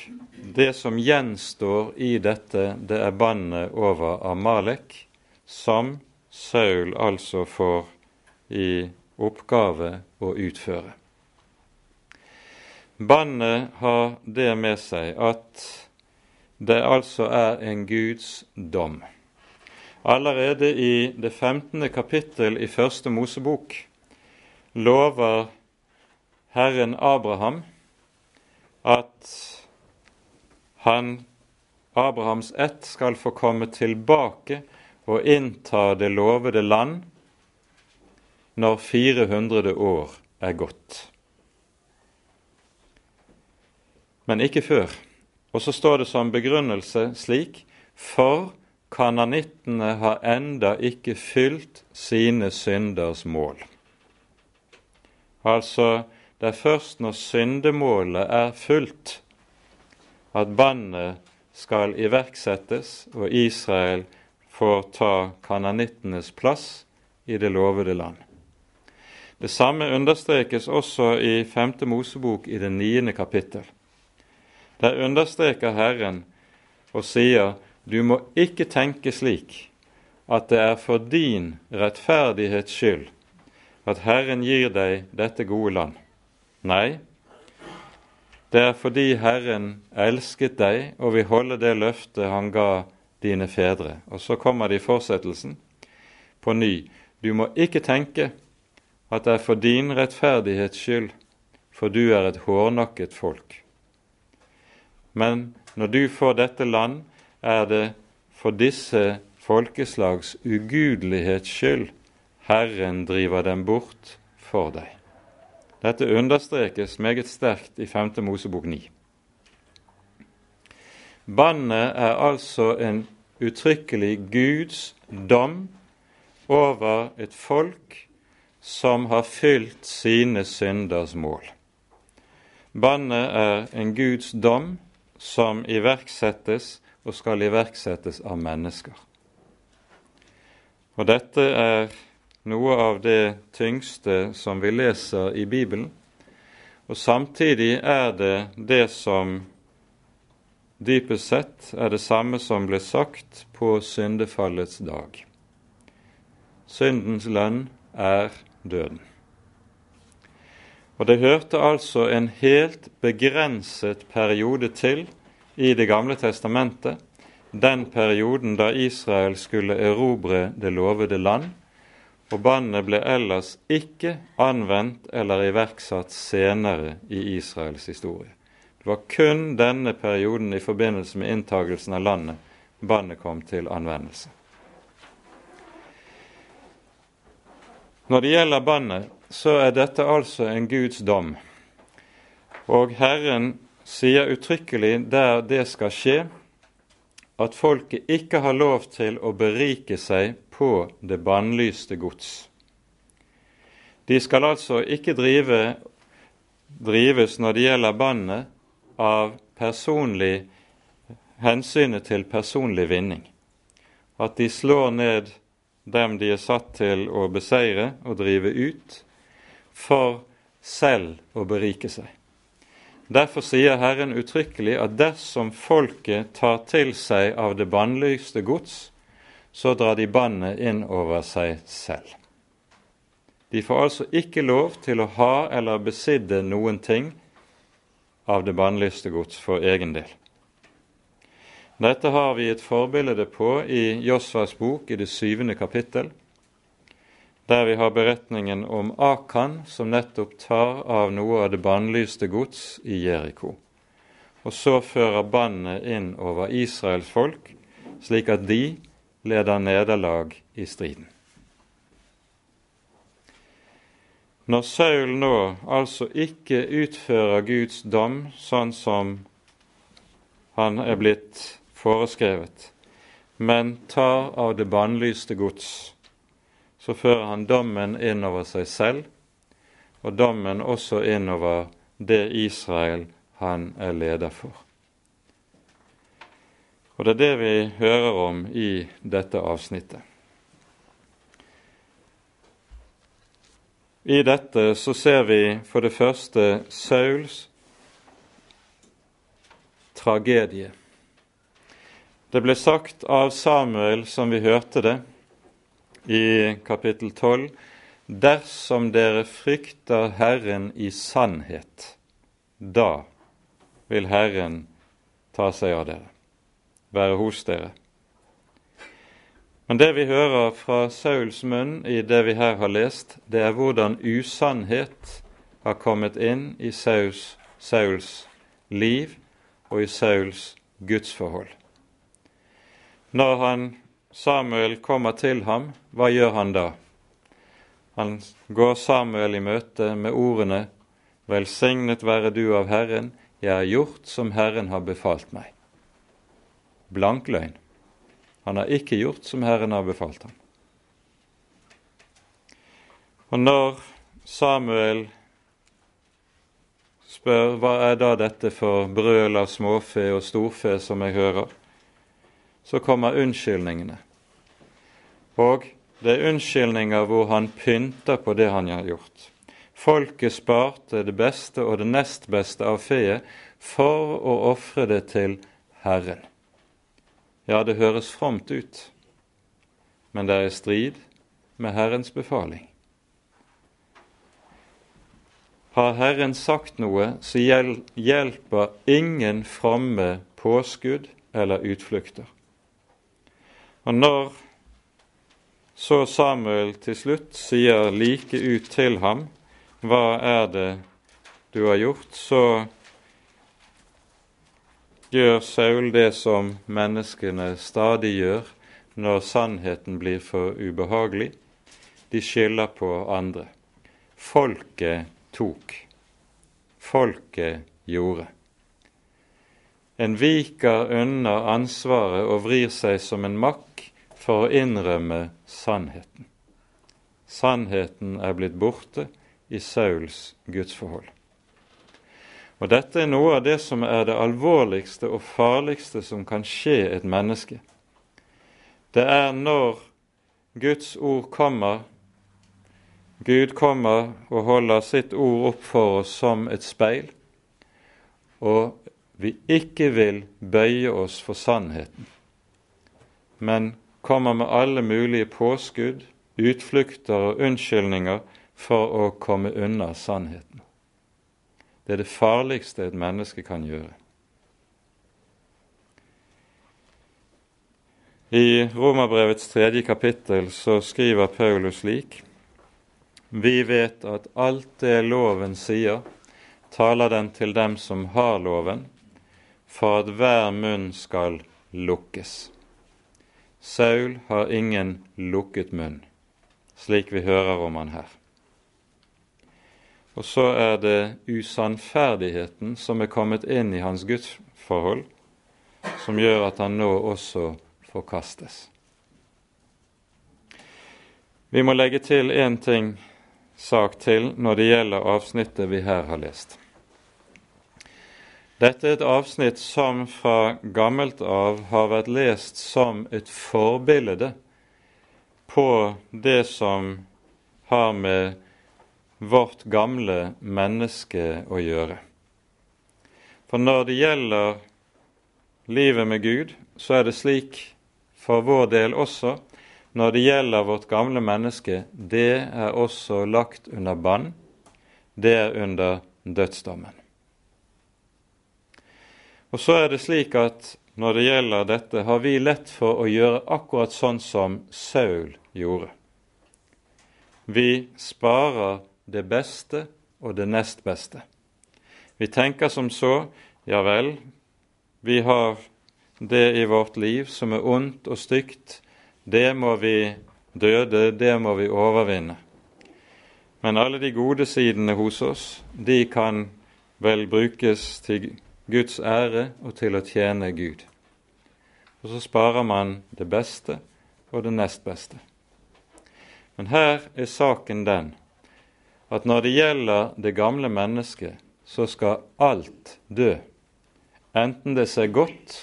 det som gjenstår i dette, det er bannet over Amalek, som Saul altså får i oppgave å utføre. Bannet har det med seg at det altså er en Guds dom. Allerede i det 15. kapittel i Første Mosebok lover Herren Abraham at han, Abrahams ett, skal få komme tilbake og innta det lovede land når 400 år er gått. Men ikke før. Og så står det som begrunnelse slik For kananittene har enda ikke fylt sine synders mål. Altså, det er først når syndemålet er fullt, at bannet skal iverksettes og Israel får ta kananittenes plass i det lovede land. Det samme understrekes også i 5. Mosebok i det niende kapittel. Der understreker Herren og sier du må ikke tenke slik at det er for din rettferdighets skyld at Herren gir deg dette gode land. Nei, det er fordi Herren elsket deg og vil holde det løftet han ga dine fedre. Og så kommer det i fortsettelsen på ny. Du må ikke tenke at det er for din rettferdighets skyld, for du er et hårnakket folk. Men når du får dette land, er det for disse folkeslags ugudelighets skyld Herren driver dem bort for deg. Dette understrekes meget sterkt i 5. Mosebok 9. Bannet er altså en uttrykkelig Guds dom over et folk som har fylt sine synders mål. Bannet er en Guds dom som iverksettes og skal iverksettes av mennesker. Og dette er noe av det tyngste som vi leser i Bibelen. Og samtidig er det det som dypest sett er det samme som ble sagt på syndefallets dag. Syndens lønn er døden. Og det hørte altså en helt begrenset periode til i Det gamle testamentet, den perioden da Israel skulle erobre det lovede land, og bannet ble ellers ikke anvendt eller iverksatt senere i Israels historie. Det var kun denne perioden i forbindelse med inntagelsen av landet bannet kom til anvendelse. Når det gjelder bannet, så er dette altså en Guds dom. Og Herren sier uttrykkelig der det skal skje, at folket ikke har lov til å berike seg på det bannlyste gods. De skal altså ikke drive, drives når det gjelder bannet, av personlig hensynet til personlig vinning. At de slår ned dem de er satt til å beseire og drive ut, for selv å berike seg. Derfor sier Herren uttrykkelig at dersom folket tar til seg av det bannlyste gods, så drar de bannet inn over seg selv. De får altså ikke lov til å ha eller besidde noen ting av det bannlyste gods for egen del. Dette har vi et forbilde på i Josvas bok i det syvende kapittel, der vi har beretningen om Akan, som nettopp tar av noe av det bannlyste gods i Jeriko. Og så fører bannet inn over Israels folk, slik at de leder nederlag i striden. Når Saul nå altså ikke utfører Guds dom sånn som han er blitt foreskrevet, men tar av det bannlyste gods, så fører han dommen innover seg selv, og dommen også innover det Israel han er leder for. Og det er det vi hører om i dette avsnittet. I dette så ser vi for det første Sauls tragedie. Det ble sagt av Samuel, som vi hørte det i kapittel 12, dersom dere frykter Herren i sannhet, da vil Herren ta seg av dere, være hos dere. Men det vi hører fra Sauls munn i det vi her har lest, det er hvordan usannhet har kommet inn i Sauls, Sauls liv og i Sauls gudsforhold. Når han, Samuel kommer til ham, hva gjør han da? Han går Samuel i møte med ordene Velsignet være du av Herren, jeg har gjort som Herren har befalt meg. Blank løgn. Han har ikke gjort som Herren har befalt ham. Og når Samuel spør hva er da dette for brøl av småfe og storfe som jeg hører, så kommer unnskyldningene. Og det er unnskyldninger hvor han pynter på det han har gjort. Folket sparte det beste og det nest beste av feet for å ofre det til Herren. Ja, det høres fromt ut, men det er strid med Herrens befaling. Har Herren sagt noe, så hjelper ingen fromme påskudd eller utflukter. Og når så Samuel til slutt sier like ut til ham, hva er det du har gjort, så gjør Saul det som menneskene stadig gjør når sannheten blir for ubehagelig. De skylder på andre. Folket tok. Folket gjorde. En viker unna ansvaret og vrir seg som en makk for å innrømme sannheten. Sannheten er blitt borte i Sauls gudsforhold. Og Dette er noe av det som er det alvorligste og farligste som kan skje et menneske. Det er når Guds ord kommer, Gud kommer og holder sitt ord opp for oss som et speil, og vi ikke vil bøye oss for sannheten, men kommer med alle mulige påskudd, utflukter og unnskyldninger for å komme unna sannheten. Det er det farligste et menneske kan gjøre. I Romerbrevets tredje kapittel så skriver Paulus slik.: Vi vet at alt det loven sier, taler den til dem som har loven, for at hver munn skal lukkes. Saul har ingen lukket munn, slik vi hører om han her. Og så er det usannferdigheten som er kommet inn i hans gudsforhold, som gjør at han nå også forkastes. Vi må legge til én ting, sak til, når det gjelder avsnittet vi her har lest. Dette er et avsnitt som fra gammelt av har vært lest som et forbilde på det som har med vårt gamle menneske å gjøre. For når det gjelder livet med Gud, så er det slik for vår del også når det gjelder vårt gamle menneske, det er også lagt under bann. Det er under dødsdommen. Og så er det slik at når det gjelder dette, har vi lett for å gjøre akkurat sånn som Saul gjorde. Vi sparer det beste og det nest beste. Vi tenker som så ja vel, vi har det i vårt liv som er ondt og stygt, det må vi døde, det må vi overvinne. Men alle de gode sidene hos oss, de kan vel brukes til Guds ære og til å tjene Gud. Og så sparer man det beste og det nest beste. Men her er saken den at når det gjelder det gamle mennesket, så skal alt dø, enten det ser godt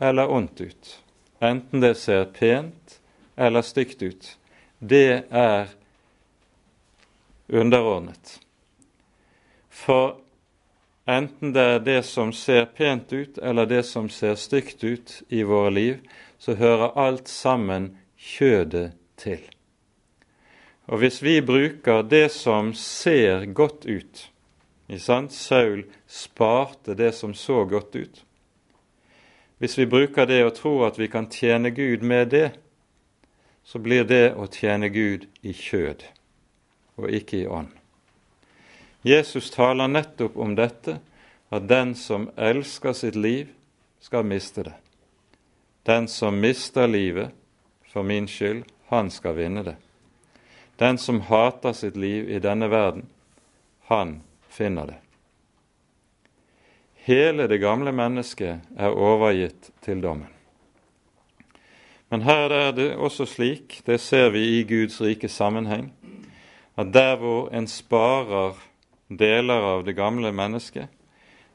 eller ondt ut, enten det ser pent eller stygt ut. Det er underordnet. For enten det er det som ser pent ut, eller det som ser stygt ut i våre liv, så hører alt sammen kjødet til. Og hvis vi bruker det som ser godt ut? Saul sparte det som så godt ut. Hvis vi bruker det og tror at vi kan tjene Gud med det, så blir det å tjene Gud i kjød og ikke i ånd. Jesus taler nettopp om dette, at den som elsker sitt liv, skal miste det. Den som mister livet for min skyld, han skal vinne det. Den som hater sitt liv i denne verden, han finner det. hele det gamle mennesket er overgitt til dommen. Men her er det også slik, det ser vi i Guds rike sammenheng, at der hvor en sparer deler av det gamle mennesket,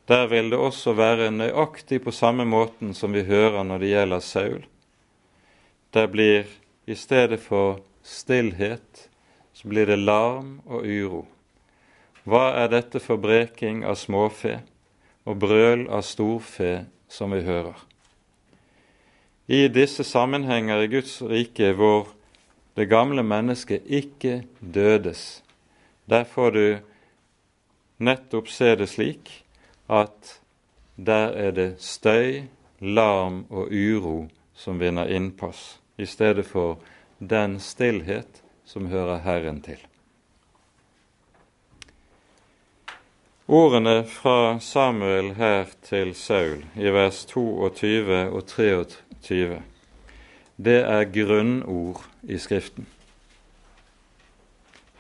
der vil det også være nøyaktig på samme måten som vi hører når det gjelder Saul. Der blir i stedet for stillhet, så blir det larm og uro. Hva er dette for breking av småfe og brøl av storfe som vi hører? I disse sammenhenger i Guds rike hvor det gamle mennesket ikke dødes, der får du nettopp se det slik at der er det støy, larm og uro som vinner innpass, i stedet for den stillhet som hører Herren til. Ordene fra Samuel her til Saul i vers 22 og 23, det er grunnord i Skriften.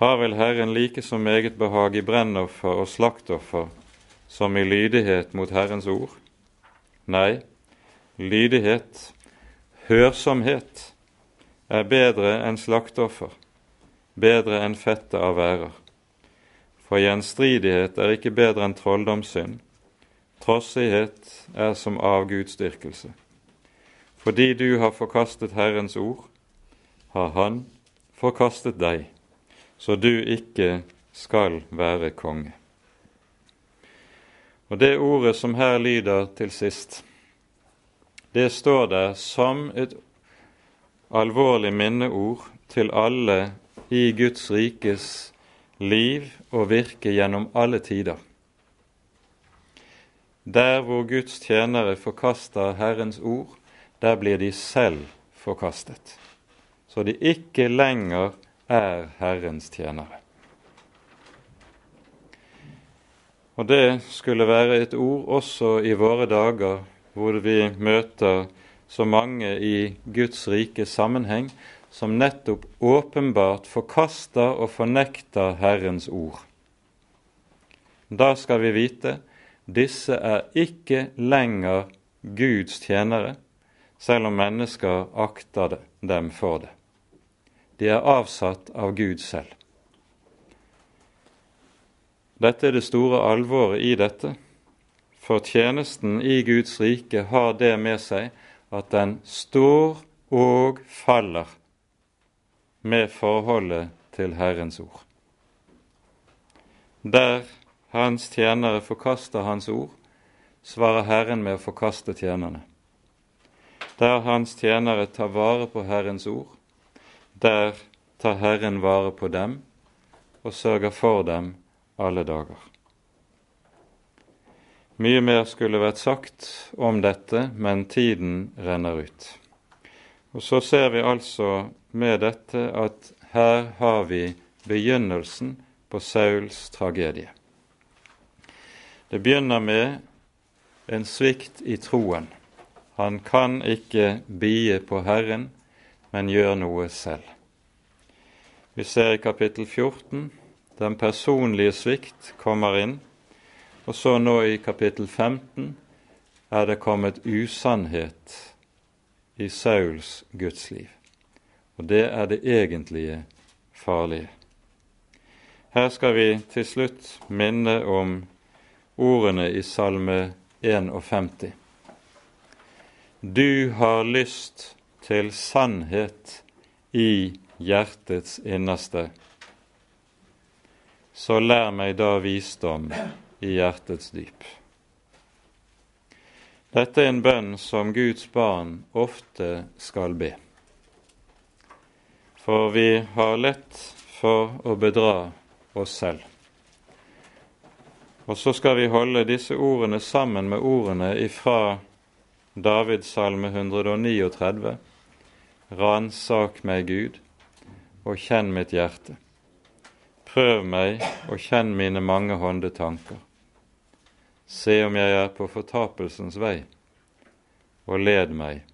Har vel Herren like så meget behag i brennoffer og slaktoffer som i lydighet mot Herrens ord? Nei, lydighet, hørsomhet, er bedre enn slakteoffer, bedre enn fettet av værer. For gjenstridighet er ikke bedre enn trolldomssynd. Trossighet er som avgudsdyrkelse. Fordi du har forkastet Herrens ord, har Han forkastet deg, så du ikke skal være konge. Og det ordet som her lyder til sist, det står der som et alvorlig minneord til alle i Guds rikes liv og virke gjennom alle tider. Der hvor Guds tjenere forkaster Herrens ord, der blir de selv forkastet, så de ikke lenger er Herrens tjenere. Og det skulle være et ord også i våre dager, hvor vi møter så mange i Guds rike sammenheng som nettopp åpenbart forkaster og fornekter Herrens ord. Da skal vi vite disse er ikke lenger Guds tjenere, selv om mennesker akter dem for det. De er avsatt av Gud selv. Dette er det store alvoret i dette, for tjenesten i Guds rike har det med seg at den står og faller med forholdet til Herrens ord. Der Hans tjenere forkaster Hans ord, svarer Herren med å forkaste tjenerne. Der Hans tjenere tar vare på Herrens ord, der tar Herren vare på dem og sørger for dem alle dager. Mye mer skulle vært sagt om dette, men tiden renner ut. Og Så ser vi altså med dette at her har vi begynnelsen på Sauls tragedie. Det begynner med en svikt i troen. Han kan ikke bie på Herren, men gjør noe selv. Vi ser i kapittel 14 den personlige svikt kommer inn og så nå i kapittel 15 er det kommet usannhet i Sauls gudsliv. Og det er det egentlige farlige. Her skal vi til slutt minne om ordene i Salme 51. Du har lyst til sannhet i hjertets innerste. Så lær meg da visdom i hjertets dyp. Dette er en bønn som Guds barn ofte skal be. For vi har lett for å bedra oss selv. Og så skal vi holde disse ordene sammen med ordene ifra Davids salme 139. Ransak meg, Gud, og kjenn mitt hjerte. Prøv meg og kjenn mine mange hånde tanker Se om jeg er på fortapelsens vei, og led meg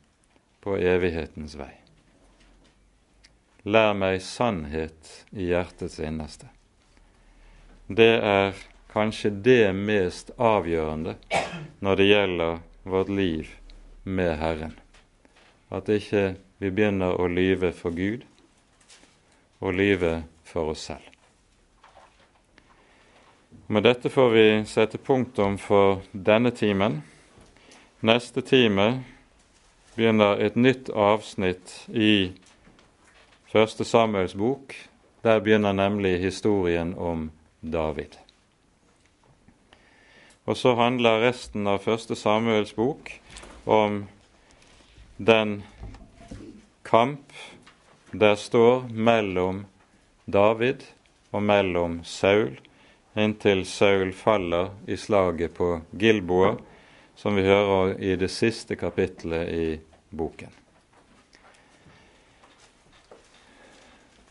på evighetens vei. Lær meg sannhet i hjertets innerste. Det er kanskje det mest avgjørende når det gjelder vårt liv med Herren. At ikke vi begynner å lyve for Gud og lyve for oss selv. Med dette får vi sette punktum for denne timen. Neste time begynner et nytt avsnitt i Første Samuels bok. Der begynner nemlig historien om David. Og så handler resten av Første Samuels bok om den kamp der står mellom David og mellom Saul, inntil Saul faller i slaget på Gilboa, som vi hører i det siste kapitlet i boken.